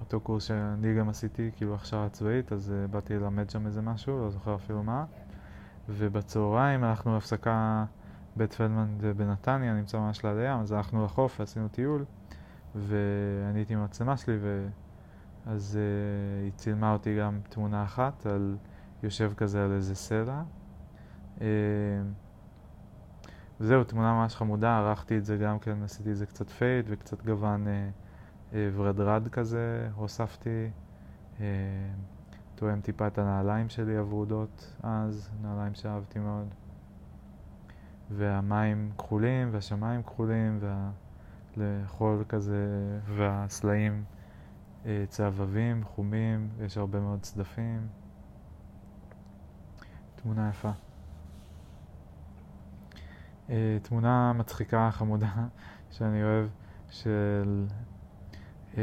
אותו קורס שאני גם עשיתי, כאילו הכשרה צבאית, אז uh, באתי ללמד שם איזה משהו, לא זוכר אפילו מה. ובצהריים הלכנו להפסקה, בית פלדמן בנתניה, נמצא ממש ליד הים, אז הלכנו לחוף ועשינו טיול, ואני הייתי עם המצלמה שלי, ואז uh, היא צילמה אותי גם תמונה אחת, על יושב כזה על איזה סלע. וזהו, תמונה ממש חמודה, ערכתי את זה גם כן, עשיתי את זה קצת פייד וקצת גוון uh, uh, ורדרד כזה, הוספתי. תואם טיפה את הנעליים שלי הוורודות אז, נעליים שאהבתי מאוד. והמים כחולים, והשמיים כחולים, והחול כזה, והסלעים אה, צהבבים, חומים, יש הרבה מאוד צדפים. תמונה יפה. אה, תמונה מצחיקה, חמודה, שאני אוהב, של... אה,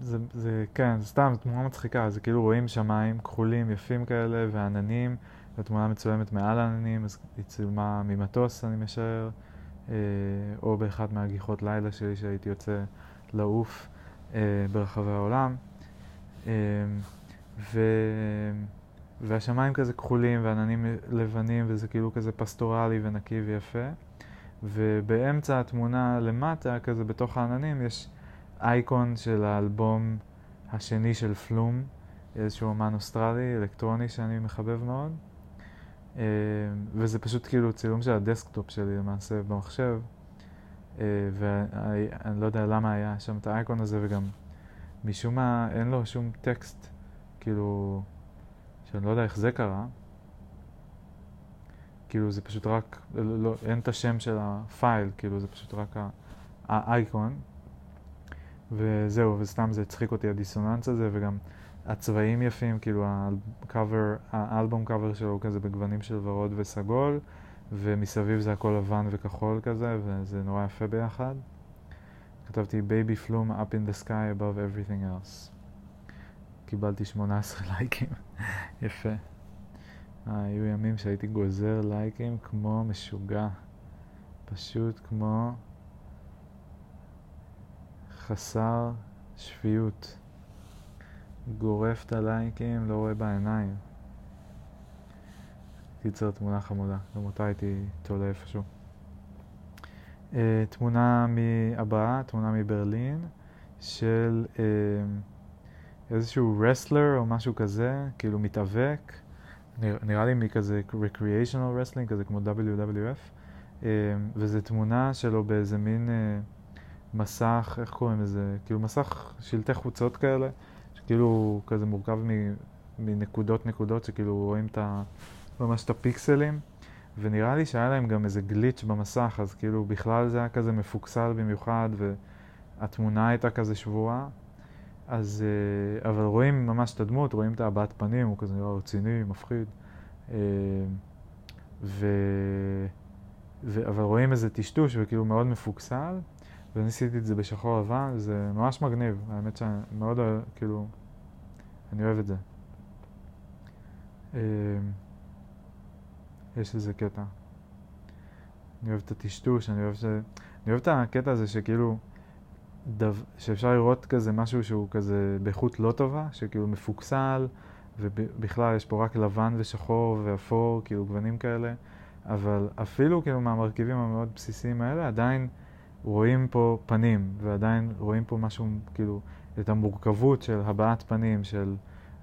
זה, זה, כן, סתם, זו תמונה מצחיקה, זה כאילו רואים שמיים כחולים יפים כאלה ועננים, והתמונה מצולמת מעל העננים, אז היא צילמה ממטוס, אני משער, אה, או באחת מהגיחות לילה שלי שהייתי יוצא לעוף אה, ברחבי העולם. אה, ו... והשמיים כזה כחולים ועננים לבנים וזה כאילו כזה פסטורלי ונקי ויפה. ובאמצע התמונה למטה, כזה בתוך העננים, יש אייקון של האלבום השני של פלום, איזשהו אומן אוסטרלי, אלקטרוני שאני מחבב מאוד. אה, וזה פשוט כאילו צילום של ה desktop שלי למעשה במחשב. אה, ואני לא יודע למה היה שם את האייקון הזה, וגם משום מה אין לו שום טקסט, כאילו, שאני לא יודע איך זה קרה. כאילו זה פשוט רק, לא, אין את השם של ה file, כאילו זה פשוט רק האייקון. וזהו, וסתם זה הצחיק אותי הדיסוננס הזה, וגם הצבעים יפים, כאילו הקאבר, האלבום קאבר שלו הוא כזה בגוונים של ורוד וסגול, ומסביב זה הכל לבן וכחול כזה, וזה נורא יפה ביחד. כתבתי Baby Flume up in the sky above everything else. קיבלתי 18 לייקים, יפה. אה, היו ימים שהייתי גוזר לייקים כמו משוגע. פשוט כמו חסר שפיות. גורף את הלייקים, לא רואה בעיניים. קיצר תמונה חמודה, גם אותה הייתי תולה איפשהו. Uh, תמונה מהבאה, תמונה מברלין, של uh, איזשהו רסלר או משהו כזה, כאילו מתאבק, נרא, נראה לי מכזה recreational wrestling, כזה כמו WWF, uh, וזו תמונה שלו באיזה מין uh, מסך, איך קוראים לזה? כאילו מסך שלטי חוצות כאלה, שכאילו כזה מורכב מנקודות נקודות, שכאילו רואים את ה... ממש את הפיקסלים, ונראה לי שהיה להם גם איזה גליץ' במסך, אז כאילו בכלל זה היה כזה מפוקסל במיוחד, והתמונה הייתה כזה שבועה. אז, אה, אבל רואים ממש את הדמות, רואים את הבעת פנים, הוא כזה נראה רציני, מפחיד. אה, ו... ו... אבל רואים איזה טשטוש וכאילו מאוד מפוקסל, וניסיתי את זה בשחור לבן, זה ממש מגניב, האמת שאני מאוד אוהב, כאילו, אני אוהב את זה. אה, יש איזה קטע. אני אוהב את הטשטוש, אני אוהב ש... אני אוהב את הקטע הזה שכאילו, דו... שאפשר לראות כזה משהו שהוא כזה באיכות לא טובה, שכאילו מפוקסל, ובכלל יש פה רק לבן ושחור ואפור, כאילו גוונים כאלה, אבל אפילו כאילו מהמרכיבים המאוד בסיסיים האלה, עדיין רואים פה פנים, ועדיין רואים פה משהו, כאילו, את המורכבות של הבעת פנים, של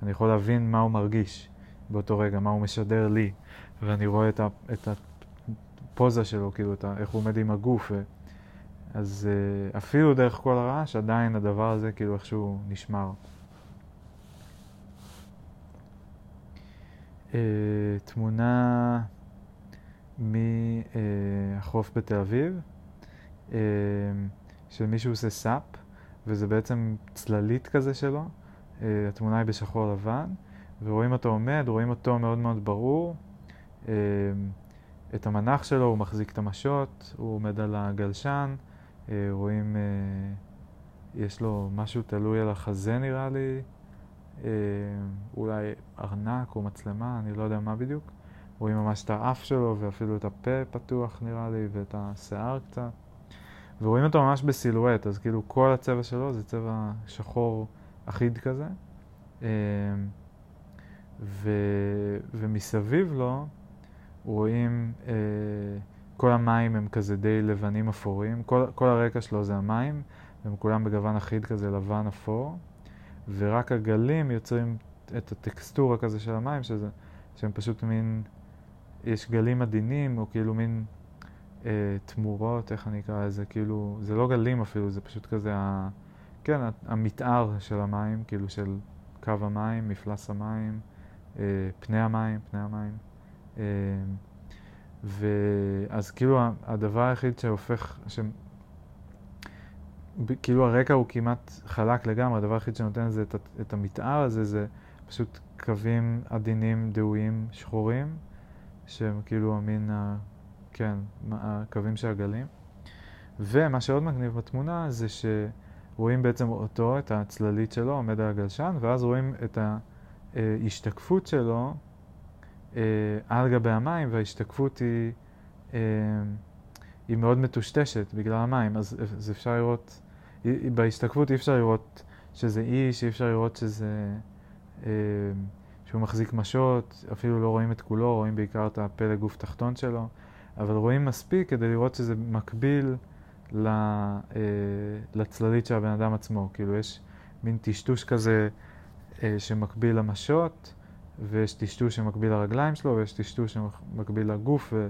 אני יכול להבין מה הוא מרגיש באותו רגע, מה הוא משדר לי. ואני רואה את, ה, את הפוזה שלו, כאילו, את ה, איך הוא עומד עם הגוף. ו... אז uh, אפילו דרך כל הרעש, עדיין הדבר הזה כאילו איכשהו נשמר. Uh, תמונה מהחוף uh, בתל אביב, של מישהו עושה סאפ, וזה בעצם צללית כזה שלו. התמונה היא בשחור לבן, ורואים אותו עומד, רואים אותו מאוד מאוד ברור. את המנח שלו, הוא מחזיק את המשות, הוא עומד על הגלשן, אה, רואים, אה, יש לו משהו תלוי על החזה נראה לי, אה, אולי ארנק או מצלמה, אני לא יודע מה בדיוק. רואים ממש את האף שלו ואפילו את הפה פתוח נראה לי ואת השיער קצת. ורואים אותו ממש בסילואט, אז כאילו כל הצבע שלו זה צבע שחור אחיד כזה. ו... ומסביב לו רואים, אה, כל המים הם כזה די לבנים אפורים, כל, כל הרקע שלו זה המים, הם כולם בגוון אחיד כזה לבן אפור, ורק הגלים יוצרים את הטקסטורה כזה של המים, שזה, שהם פשוט מין, יש גלים עדינים, או כאילו מין אה, תמורות, איך אני אקרא לזה, כאילו, זה לא גלים אפילו, זה פשוט כזה, ה, כן, המתאר של המים, כאילו של קו המים, מפלס המים, אה, פני המים, פני המים. אמ, ואז כאילו הדבר היחיד שהופך, ש... כאילו הרקע הוא כמעט חלק לגמרי, הדבר היחיד שנותן זה את, את המתאר הזה, זה פשוט קווים עדינים, דהויים, שחורים, שהם כאילו המין, ה... כן, הקווים של הגלים. ומה שעוד מגניב בתמונה זה שרואים בעצם אותו, את הצללית שלו, עומד על הגלשן, ואז רואים את ההשתקפות שלו אה, על גבי המים, וההשתקפות היא, אה, היא מאוד מטושטשת בגלל המים, אז, אז אפשר לראות, בהשתקפות אי אפשר לראות שזה איש, אי אפשר לראות שזה, אה, שהוא מחזיק משות, אפילו לא רואים את כולו, רואים בעיקר את הפלג גוף תחתון שלו, אבל רואים מספיק כדי לראות שזה מקביל ל, אה, לצללית של הבן אדם עצמו. כאילו יש מין טשטוש כזה אה, שמקביל למשות, ויש טשטוש שמקביל לרגליים שלו, ויש טשטוש שמקביל לגוף ו,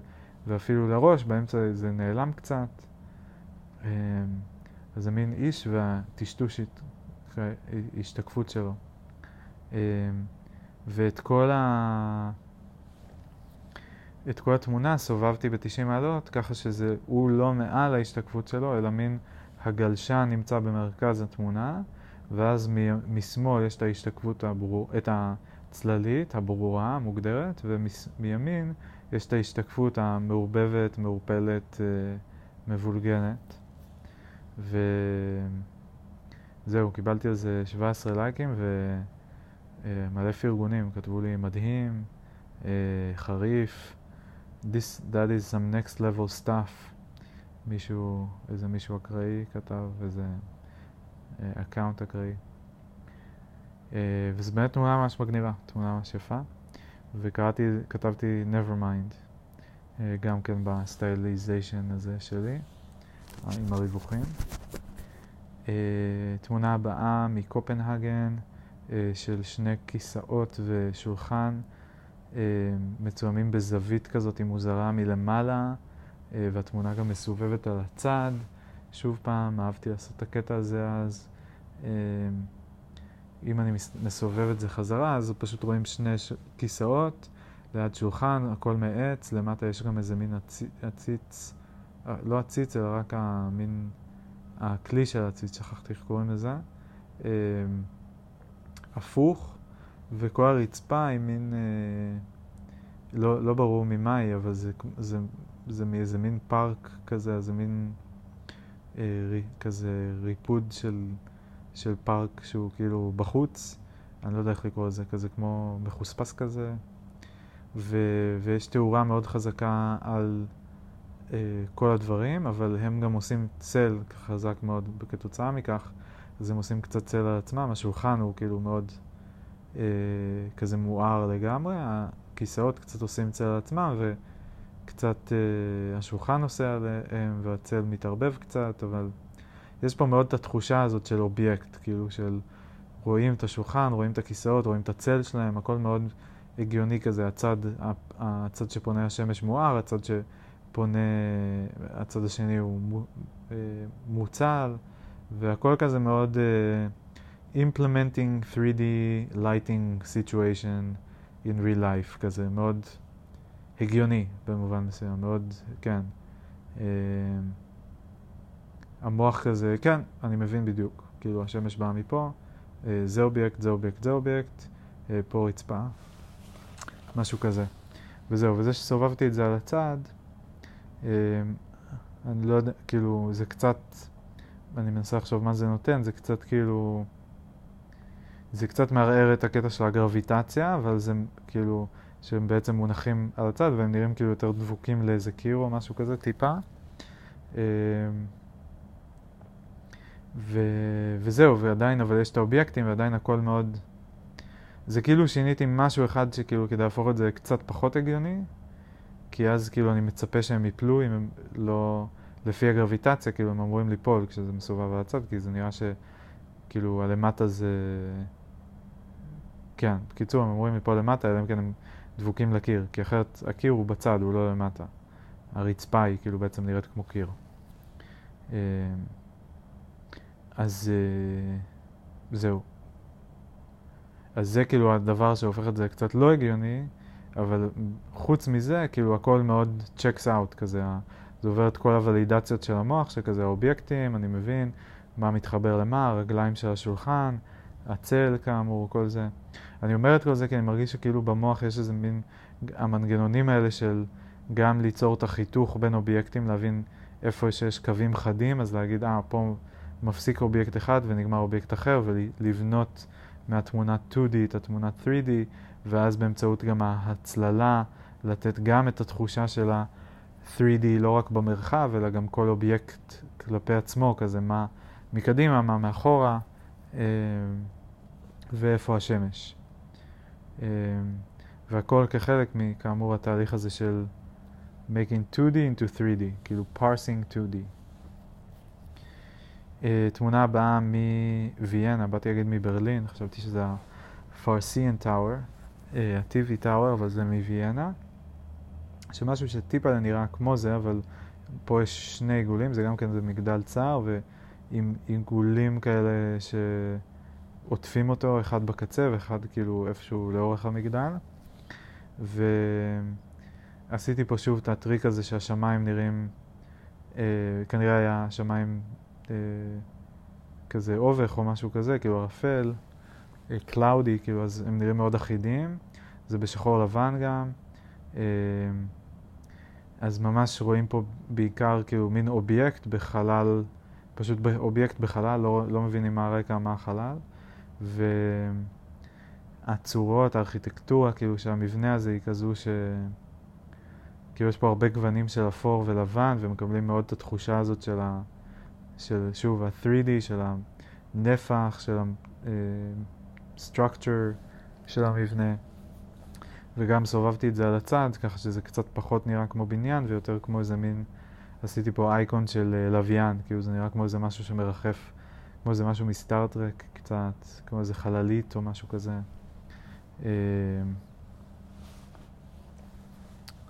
ואפילו לראש, באמצע זה נעלם קצת. אה, אז זה מין איש והטשטוש השתקפות שלו. אה, ואת כל, ה... את כל התמונה סובבתי ב-90 מעלות, ככה שזה, הוא לא מעל ההשתקפות שלו, אלא מין הגלשן נמצא במרכז התמונה, ואז מ- משמאל יש את ההשתקפות הברור, את הצללית הברורה, המוגדרת, ומימין יש את ההשתקפות המעורבבת, מעורפלת, אה, מבולגנת. וזהו, קיבלתי על זה 17 לייקים ומלא פרגונים, כתבו לי מדהים, אה, חריף, This, that is some next level stuff. מישהו, איזה מישהו אקראי כתב, איזה account אה, אקראי. אה, וזו באמת תמונה ממש מגניבה, תמונה ממש יפה. וקראתי, כתבתי Nevermind, גם כן ב stylization הזה שלי. עם הריווחים. Uh, תמונה הבאה מקופנהגן uh, של שני כיסאות ושולחן uh, מצוימים בזווית כזאת מוזרה מלמעלה, uh, והתמונה גם מסובבת על הצד. שוב פעם, אהבתי לעשות את הקטע הזה אז. אם אני מסובב את זה חזרה, אז פשוט רואים שני ש... כיסאות ליד שולחן, הכל מעץ, למטה יש גם איזה מין עציץ. עציץ לא הציץ, אלא רק המין, הכלי של הציץ, שכחתי איך קוראים לזה, אה, הפוך, וכל הרצפה היא מין, אה, לא, לא ברור ממה היא, אבל זה, זה, זה מאיזה מין פארק כזה, זה מין אה, כזה ריפוד של, של פארק שהוא כאילו בחוץ, אני לא יודע איך לקרוא לזה, כזה כמו מחוספס כזה, ו, ויש תאורה מאוד חזקה על... אה, כל הדברים, אבל הם גם עושים צל חזק מאוד כתוצאה מכך, אז הם עושים קצת צל על עצמם, השולחן הוא כאילו מאוד אה, כזה מואר לגמרי, הכיסאות קצת עושים צל על עצמם וקצת אה, השולחן עושה עליהם והצל מתערבב קצת, אבל יש פה מאוד את התחושה הזאת של אובייקט, כאילו של רואים את השולחן, רואים את הכיסאות, רואים את הצל שלהם, הכל מאוד הגיוני כזה, הצד, הצד שפונה השמש מואר, הצד ש... פונה, הצד השני הוא אה, מוצל, והכל כזה מאוד uh, implementing 3D lighting situation in real life, כזה מאוד הגיוני במובן מסוים, מאוד, כן. Uh, המוח כזה, כן, אני מבין בדיוק, כאילו השמש באה מפה, uh, זה אובייקט, זה אובייקט, זה אובייקט, uh, פה רצפה, משהו כזה. וזהו, וזה שסובבתי את זה על הצד, אמ, אני לא יודע, כאילו, זה קצת, אני מנסה לחשוב מה זה נותן, זה קצת כאילו, זה קצת מערער את הקטע של הגרביטציה, אבל זה כאילו, שהם בעצם מונחים על הצד והם נראים כאילו יותר דבוקים לאיזה קיר או משהו כזה, טיפה. אמ, ו... וזהו, ועדיין, אבל יש את האובייקטים ועדיין הכל מאוד... זה כאילו שיניתי משהו אחד שכאילו כדי להפוך את זה קצת פחות הגיוני, כי אז כאילו אני מצפה שהם יפלו אם הם לא... לפי הגרביטציה, כאילו הם אמורים ליפול כשזה מסובב על הצד, כי זה נראה שכאילו הלמטה זה... כן, בקיצור, הם אמורים ליפול למטה, אלא אם כן הם דבוקים לקיר, כי אחרת הקיר הוא בצד, הוא לא למטה. הרצפה היא כאילו בעצם נראית כמו קיר. אז אה, זהו. אז זה כאילו הדבר שהופך את זה קצת לא הגיוני, אבל חוץ מזה, כאילו הכל מאוד checks out כזה, זה עובר את כל הוולידציות של המוח, שכזה האובייקטים, אני מבין מה מתחבר למה, הרגליים של השולחן, הצל כאמור, כל זה. אני אומר את כל זה כי אני מרגיש שכאילו במוח יש איזה מין, המנגנונים האלה של גם ליצור את החיתוך בין אובייקטים, להבין איפה שיש קווים חדים, אז להגיד, אה, פה מפסיק אובייקט אחד ונגמר אובייקט אחר, ולבנות מהתמונה 2D את התמונה 3D, ואז באמצעות גם ההצללה, לתת גם את התחושה של ה-3D לא רק במרחב, אלא גם כל אובייקט כלפי עצמו, כזה מה מקדימה, מה מאחורה, אה, ואיפה השמש. אה, והכל כחלק מכאמור התהליך הזה של making 2D into 3D, כאילו parsing 2D. אה, תמונה הבאה מוויאנה, באתי להגיד מברלין, חשבתי שזה ה-Farsian Tower, ה-TV Tower, אבל זה מוויאנה. שמשהו שטיפה נראה כמו זה, אבל פה יש שני עיגולים, זה גם כן זה מגדל צר, ועם עיגולים כאלה שעוטפים אותו, אחד בקצה ואחד כאילו איפשהו לאורך המגדל. ועשיתי פה שוב את הטריק הזה שהשמיים נראים, אה, כנראה היה שמיים אה, כזה אובך או משהו כזה, כאילו ערפל, אה, קלאודי, כאילו אז הם נראים מאוד אחידים. זה בשחור לבן גם. אה, אז ממש רואים פה בעיקר כאילו מין אובייקט בחלל, פשוט אובייקט בחלל, לא, לא מבינים מה הרקע, מה החלל. והצורות, הארכיטקטורה, כאילו שהמבנה הזה היא כזו ש... כאילו יש פה הרבה גוונים של אפור ולבן, ומקבלים מאוד את התחושה הזאת של, ה... של שוב, ה-3D, של הנפח, של ה-structure אה, של המבנה. וגם סובבתי את זה על הצד, ככה שזה קצת פחות נראה כמו בניין ויותר כמו איזה מין, עשיתי פה אייקון של uh, לוויין, כאילו זה נראה כמו איזה משהו שמרחף, כמו איזה משהו מסטארטרק קצת, כמו איזה חללית או משהו כזה. Uh,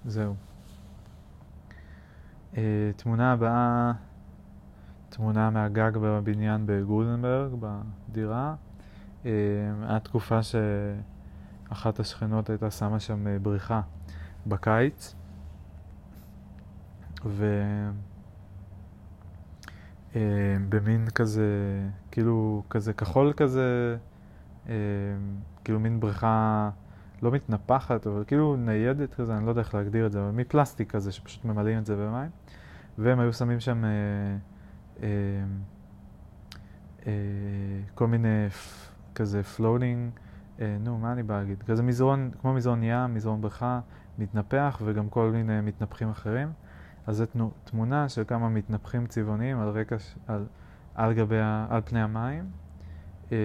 זהו. Uh, תמונה הבאה, תמונה מהגג בבניין בגולדנברג, בדירה. Uh, היה תקופה ש... אחת השכנות הייתה שמה שם אה, בריכה בקיץ, ובמין אה, כזה, כאילו כזה כחול כזה, אה, כאילו מין בריכה לא מתנפחת, אבל כאילו ניידת כזה, אני לא יודע איך להגדיר את זה, אבל מפלסטיק כזה שפשוט ממלאים את זה במים, והם היו שמים שם אה, אה, אה, כל מיני כזה פלוטינג אה, נו, מה אני בא להגיד? כזה מזרון, כמו מזרון ים, מזרון בריכה, מתנפח וגם כל מיני מתנפחים אחרים. אז זו תמונה של כמה מתנפחים צבעוניים על רקע, על, על גבי, על פני המים. אה,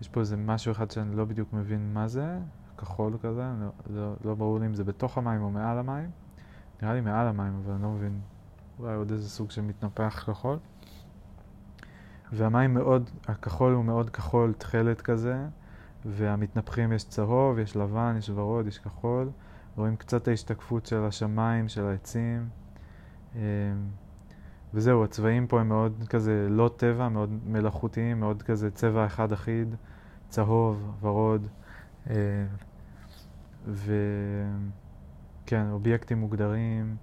יש פה איזה משהו אחד שאני לא בדיוק מבין מה זה, כחול כזה, לא, לא, לא ברור לי אם זה בתוך המים או מעל המים. נראה לי מעל המים, אבל אני לא מבין. אולי עוד איזה סוג של מתנפח כחול. והמים מאוד, הכחול הוא מאוד כחול תכלת כזה, והמתנפחים יש צהוב, יש לבן, יש ורוד, יש כחול. רואים קצת ההשתקפות של השמיים, של העצים. אמ, וזהו, הצבעים פה הם מאוד כזה לא טבע, מאוד מלאכותיים, מאוד כזה צבע אחד אחיד, צהוב, ורוד. אמ, וכן, אובייקטים מוגדרים.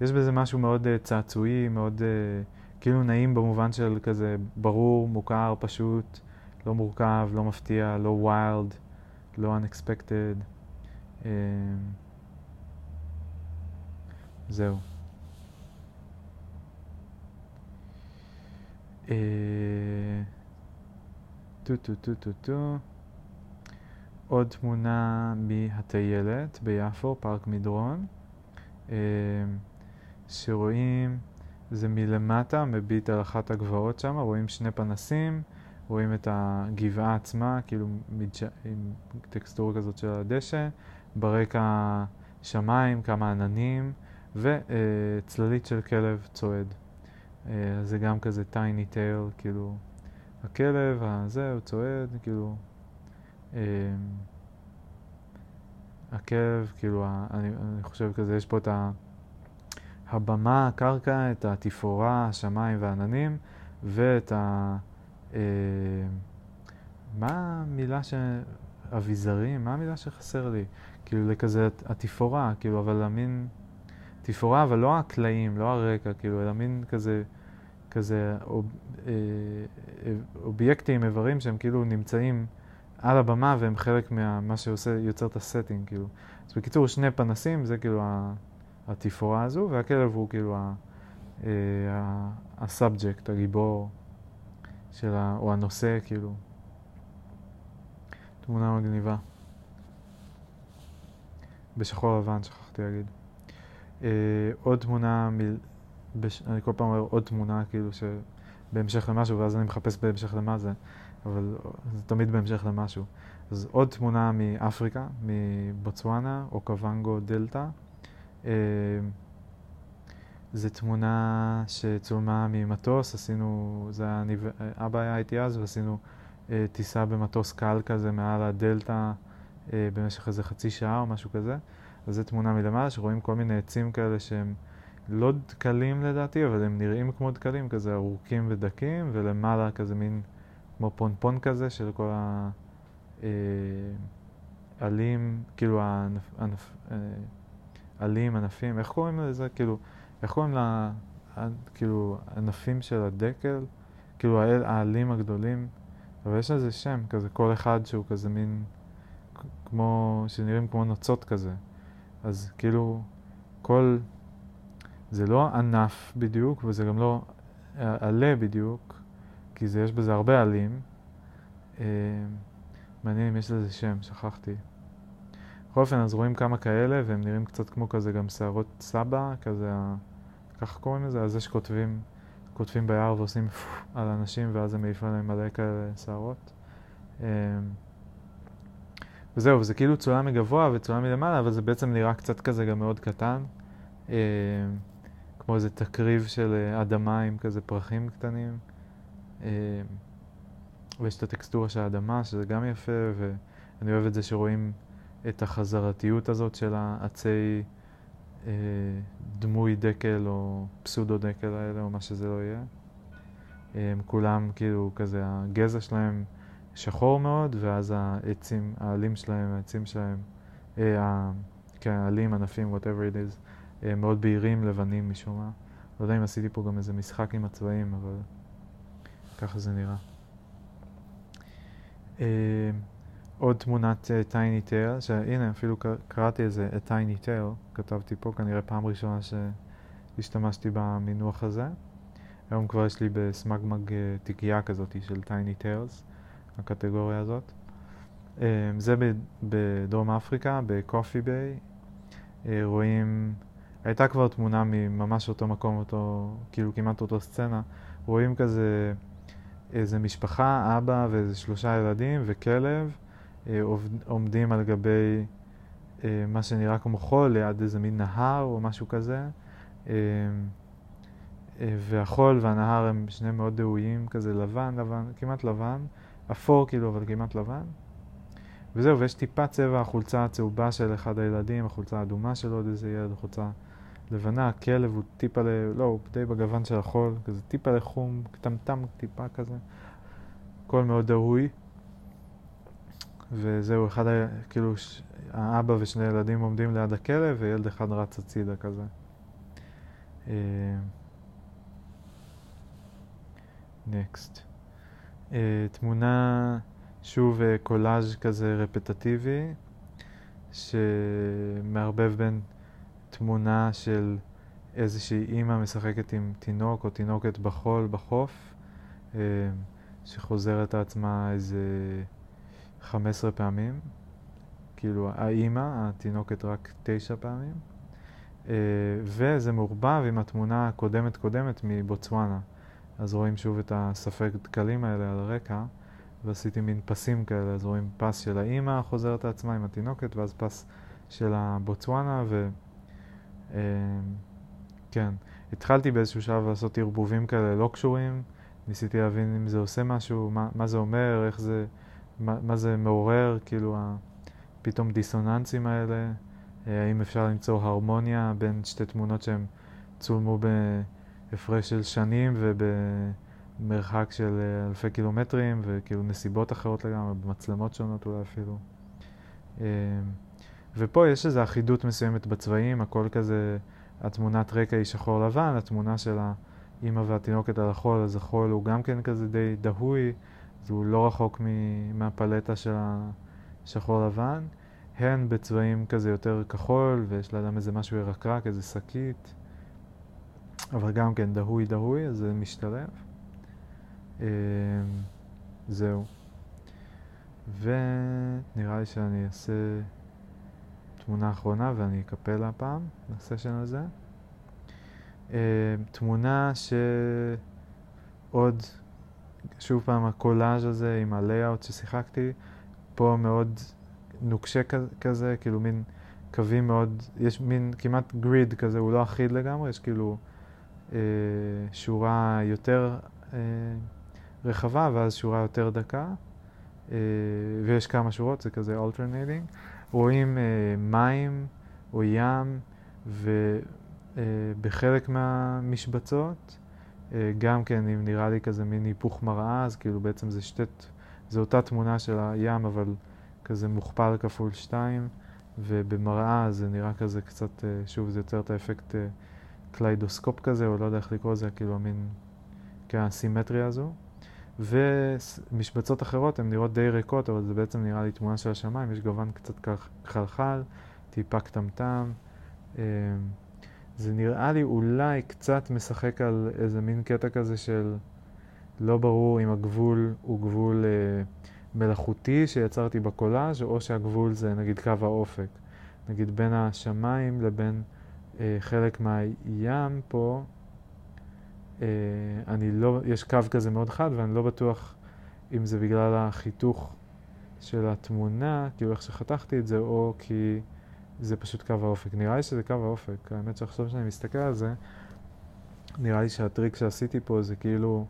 יש בזה משהו מאוד uh, צעצועי, מאוד uh, כאילו נעים במובן של כזה ברור, מוכר, פשוט, לא מורכב, לא מפתיע, לא wild, לא unexpected. אמ, זהו. טו טו טו טו טו. עוד תמונה מהטיילת ביפו, פארק מדרון, שרואים זה מלמטה, מביט על אחת הגבעות שם, רואים שני פנסים, רואים את הגבעה עצמה, כאילו מדש... עם טקסטורה כזאת של הדשא, ברקע שמיים, כמה עננים, וצללית של כלב צועד. אה, זה גם כזה טייני טייל, כאילו, הכלב, הזה, הוא צועד, כאילו, אה, הכלב, כאילו, אני, אני חושב כזה, יש פה את ה... הבמה, הקרקע, את התפאורה, השמיים והעננים, ואת ה... אה, מה המילה ש... אביזרים? מה המילה שחסר לי? כאילו לכזה התפאורה, כאילו, אבל המין... תפאורה, אבל לא הקלעים, לא הרקע, כאילו, אלא מין כזה, כזה אוב, אה, אה, אובייקטים, איברים שהם כאילו נמצאים על הבמה והם חלק ממה שעושה, יוצר את ה setting, כאילו. אז בקיצור, שני פנסים, זה כאילו ה... התפאורה הזו, והכלב הוא כאילו ה subject, אה, הגיבור של ה... או הנושא, כאילו. תמונה מגניבה. בשחור לבן, שכחתי להגיד. אה, עוד תמונה, מ... אני כל פעם אומר עוד תמונה, כאילו, שבהמשך למשהו, ואז אני מחפש בהמשך למה זה, אבל זה תמיד בהמשך למשהו. אז עוד תמונה מאפריקה, מבוצואנה, או קוונגו דלתא. אה, זו תמונה שצולמה ממטוס, עשינו, זה היה, אני, אבא היה איתי אז ועשינו אה, טיסה במטוס קל כזה מעל הדלתא אה, במשך איזה חצי שעה או משהו כזה. אז זו תמונה מלמעלה שרואים כל מיני עצים כאלה שהם לא דקלים לדעתי, אבל הם נראים כמו דקלים, כזה ארוכים ודקים, ולמעלה כזה מין כמו פונפון כזה של כל העלים, אה, כאילו הענפ, ענפ, אה, עלים, ענפים, איך קוראים לזה? כאילו, איך קוראים לה, כאילו, ענפים של הדקל? כאילו העלים הגדולים, אבל יש לזה שם, כזה כל אחד שהוא כזה מין, כמו, שנראים כמו נוצות כזה. אז כאילו, כל, זה לא ענף בדיוק, וזה גם לא עלה בדיוק, כי זה, יש בזה הרבה עלים. אה, מעניין אם יש לזה שם, שכחתי. בכל אופן, אז רואים כמה כאלה, והם נראים קצת כמו כזה גם שערות סבא, כזה, ככה קוראים לזה, אז זה שכותבים, כותבים ביער ועושים על אנשים, ואז הם מעיפים עליהם מלא כאלה שערות. אה, וזהו, זה כאילו צולם מגבוה וצולם מלמעלה, אבל זה בעצם נראה קצת כזה גם מאוד קטן. אה, כמו איזה תקריב של אה, אדמה עם כזה פרחים קטנים. אה, ויש את הטקסטורה של האדמה, שזה גם יפה, ואני אוהב את זה שרואים את החזרתיות הזאת של העצי אה, דמוי דקל או פסודו דקל האלה, או מה שזה לא יהיה. הם כולם כאילו כזה, הגזע שלהם שחור מאוד, ואז העצים, העלים שלהם, העצים שלהם, אה, כן, העלים, ענפים, whatever it is, אה, מאוד בהירים, לבנים משום מה. לא יודע אם עשיתי פה גם איזה משחק עם הצבעים, אבל ככה זה נראה. אה, עוד תמונת טייני uh, טייל, שהנה אפילו קראתי איזה tiny tail, כתבתי פה, כנראה פעם ראשונה שהשתמשתי במינוח הזה. היום כבר יש לי בסמגמג uh, תיקייה כזאת של טייני טיילס, הקטגוריה הזאת. Um, זה בדרום אפריקה, בקופי ביי. Uh, רואים הייתה כבר תמונה מממש אותו מקום, אותו, כאילו כמעט אותו סצנה. רואים כזה איזה משפחה, אבא ואיזה שלושה ילדים וכלב אה, עומדים על גבי אה, מה שנראה כמו חול ליד איזה מין נהר או משהו כזה. אה, והחול והנהר הם שני מאוד דהויים, כזה לבן, לבן, כמעט לבן, אפור כאילו, אבל כמעט לבן. וזהו, ויש טיפה צבע החולצה הצהובה של אחד הילדים, החולצה האדומה של עוד איזה ילד, החולצה לבנה, הכלב הוא טיפה, ל... לא, הוא די בגוון של החול, כזה טיפה לחום, קטמטם טיפה כזה, הכל מאוד דהוי. וזהו, אחד, ה... כאילו. האבא ושני ילדים עומדים ליד הכלב, וילד אחד רץ הצידה כזה. נקסט. Uh, uh, תמונה, שוב uh, קולאז' כזה רפטטיבי, שמערבב בין תמונה של איזושהי אימא משחקת עם תינוק או תינוקת בחול, בחוף, אה, שחוזרת עצמה איזה 15 פעמים. כאילו האימא, התינוקת רק 9 פעמים. אה, וזה מעורבב עם התמונה הקודמת קודמת מבוצואנה. אז רואים שוב את הספק דקלים האלה על הרקע, ועשיתי מין פסים כאלה, אז רואים פס של האימא חוזרת לעצמה עם התינוקת, ואז פס של הבוצואנה, ו... אמ, כן, התחלתי באיזשהו שלב לעשות ערבובים כאלה לא קשורים, ניסיתי להבין אם זה עושה משהו, מה, מה זה אומר, איך זה, מה, זה מעורר, כאילו פתאום דיסוננסים האלה, אה, האם אפשר למצוא הרמוניה בין שתי תמונות שהן צולמו בהפרש של שנים ובמרחק של אה, אלפי קילומטרים וכאילו נסיבות אחרות לגמרי, במצלמות שונות אולי אפילו. אמ, ופה יש איזו אחידות מסוימת בצבעים, הכל כזה, התמונת רקע היא שחור לבן, התמונה של האימא והתינוקת על החול, אז החול הוא גם כן כזה די דהוי, אז הוא לא רחוק מהפלטה של השחור לבן. הן בצבעים כזה יותר כחול, ויש לאדם איזה משהו ירקרק, איזה שקית, אבל גם כן דהוי דהוי, אז זה משתלב. אמ, זהו. ונראה לי שאני אעשה... תמונה אחרונה ואני אקפל הפעם, לסשן הזה. Uh, תמונה שעוד, שוב פעם הקולאז' הזה עם הלייאאוט ששיחקתי, פה מאוד נוקשה כזה, כאילו מין קווים מאוד, יש מין כמעט גריד כזה, הוא לא אחיד לגמרי, יש כאילו אה, שורה יותר אה, רחבה ואז שורה יותר דקה, אה, ויש כמה שורות, זה כזה alternating. רואים אה, מים או ים, ובחלק מהמשבצות, אה, גם כן, אם נראה לי כזה מין היפוך מראה, אז כאילו בעצם זה שתי, זה אותה תמונה של הים, אבל כזה מוכפל כפול שתיים, ובמראה זה נראה כזה קצת, אה, שוב, זה יוצר את האפקט אה, קליידוסקופ כזה, או לא יודע איך לקרוא לזה, כאילו המין, כן, הסימטריה הזו. ומשבצות אחרות הן נראות די ריקות, אבל זה בעצם נראה לי תמונה של השמיים, יש גוון קצת כחלחל, טיפה קטמטם. זה נראה לי אולי קצת משחק על איזה מין קטע כזה של לא ברור אם הגבול הוא גבול אה, מלאכותי שיצרתי בקולאז' או שהגבול זה נגיד קו האופק. נגיד בין השמיים לבין אה, חלק מהים פה, אה, אני לא, יש קו כזה מאוד חד ואני לא בטוח אם זה בגלל החיתוך של התמונה, כאילו איך שחתכתי את זה, או כי... זה פשוט קו האופק. נראה לי שזה קו האופק. האמת שעכשיו שאני מסתכל על זה, נראה לי שהטריק שעשיתי פה זה כאילו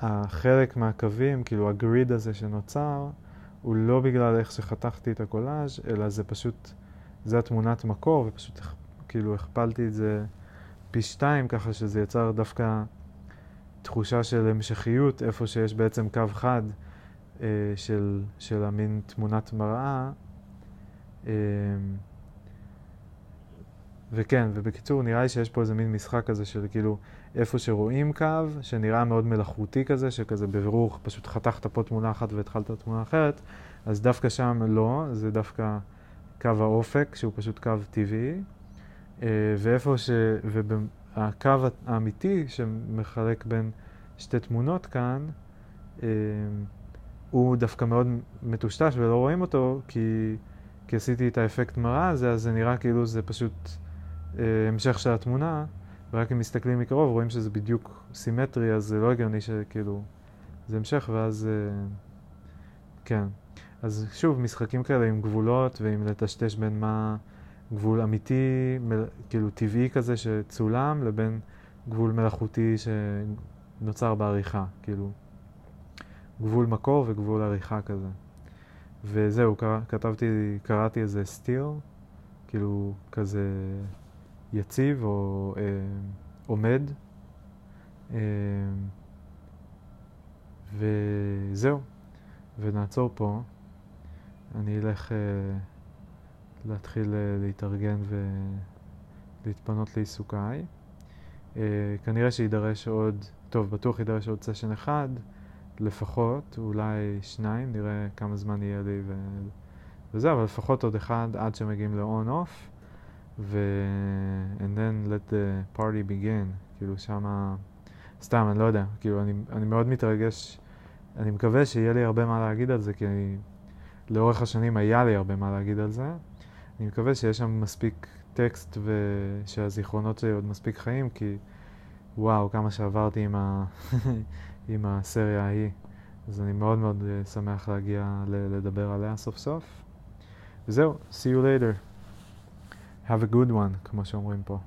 החלק מהקווים, כאילו הגריד הזה שנוצר, הוא לא בגלל איך שחתכתי את הקולאז', אלא זה פשוט, זה התמונת מקור, ופשוט כאילו הכפלתי את זה פי שתיים, ככה שזה יצר דווקא תחושה של המשכיות, איפה שיש בעצם קו חד אה, של, של המין תמונת מראה. אה, וכן, ובקיצור, נראה לי שיש פה איזה מין משחק כזה של כאילו, איפה שרואים קו, שנראה מאוד מלאכותי כזה, שכזה בבירור פשוט חתכת פה תמונה אחת והתחלת תמונה אחרת, אז דווקא שם לא, זה דווקא קו האופק, שהוא פשוט קו טבעי, אה, ואיפה ש... והקו האמיתי שמחלק בין שתי תמונות כאן, אה, הוא דווקא מאוד מטושטש ולא רואים אותו, כי, כי עשיתי את האפקט מראה הזה, אז זה נראה כאילו זה פשוט... אה, המשך של התמונה, ורק אם מסתכלים מקרוב רואים שזה בדיוק סימטרי, אז זה לא הגיוני שכאילו זה המשך, ואז אה, כן. אז שוב, משחקים כאלה עם גבולות ועם לטשטש בין מה גבול אמיתי, מל, כאילו טבעי כזה שצולם, לבין גבול מלאכותי שנוצר בעריכה, כאילו גבול מקור וגבול עריכה כזה. וזהו, קרא, כתבתי, קראתי איזה סטיר, כאילו כזה יציב או אה, עומד. אה, וזהו, ונעצור פה. אני אלך אה, להתחיל אה, להתארגן ולהתפנות לעיסוקיי. אה, כנראה שידרש עוד, טוב, בטוח יידרש עוד סשן אחד לפחות, אולי שניים, נראה כמה זמן יהיה לי ו... וזהו, אבל לפחות עוד אחד עד שמגיעים ל-on-off. ו... and then let the party begin, כאילו שמה, סתם, אני לא יודע, כאילו אני, אני מאוד מתרגש, אני מקווה שיהיה לי הרבה מה להגיד על זה, כי אני, לאורך השנים היה לי הרבה מה להגיד על זה. אני מקווה שיש שם מספיק טקסט ושהזיכרונות שלי עוד מספיק חיים, כי וואו, כמה שעברתי עם, ה... עם הסריה ההיא. אז אני מאוד מאוד שמח להגיע לדבר עליה סוף סוף. וזהו, see you later. Have a good one, כמו שאומרים פה.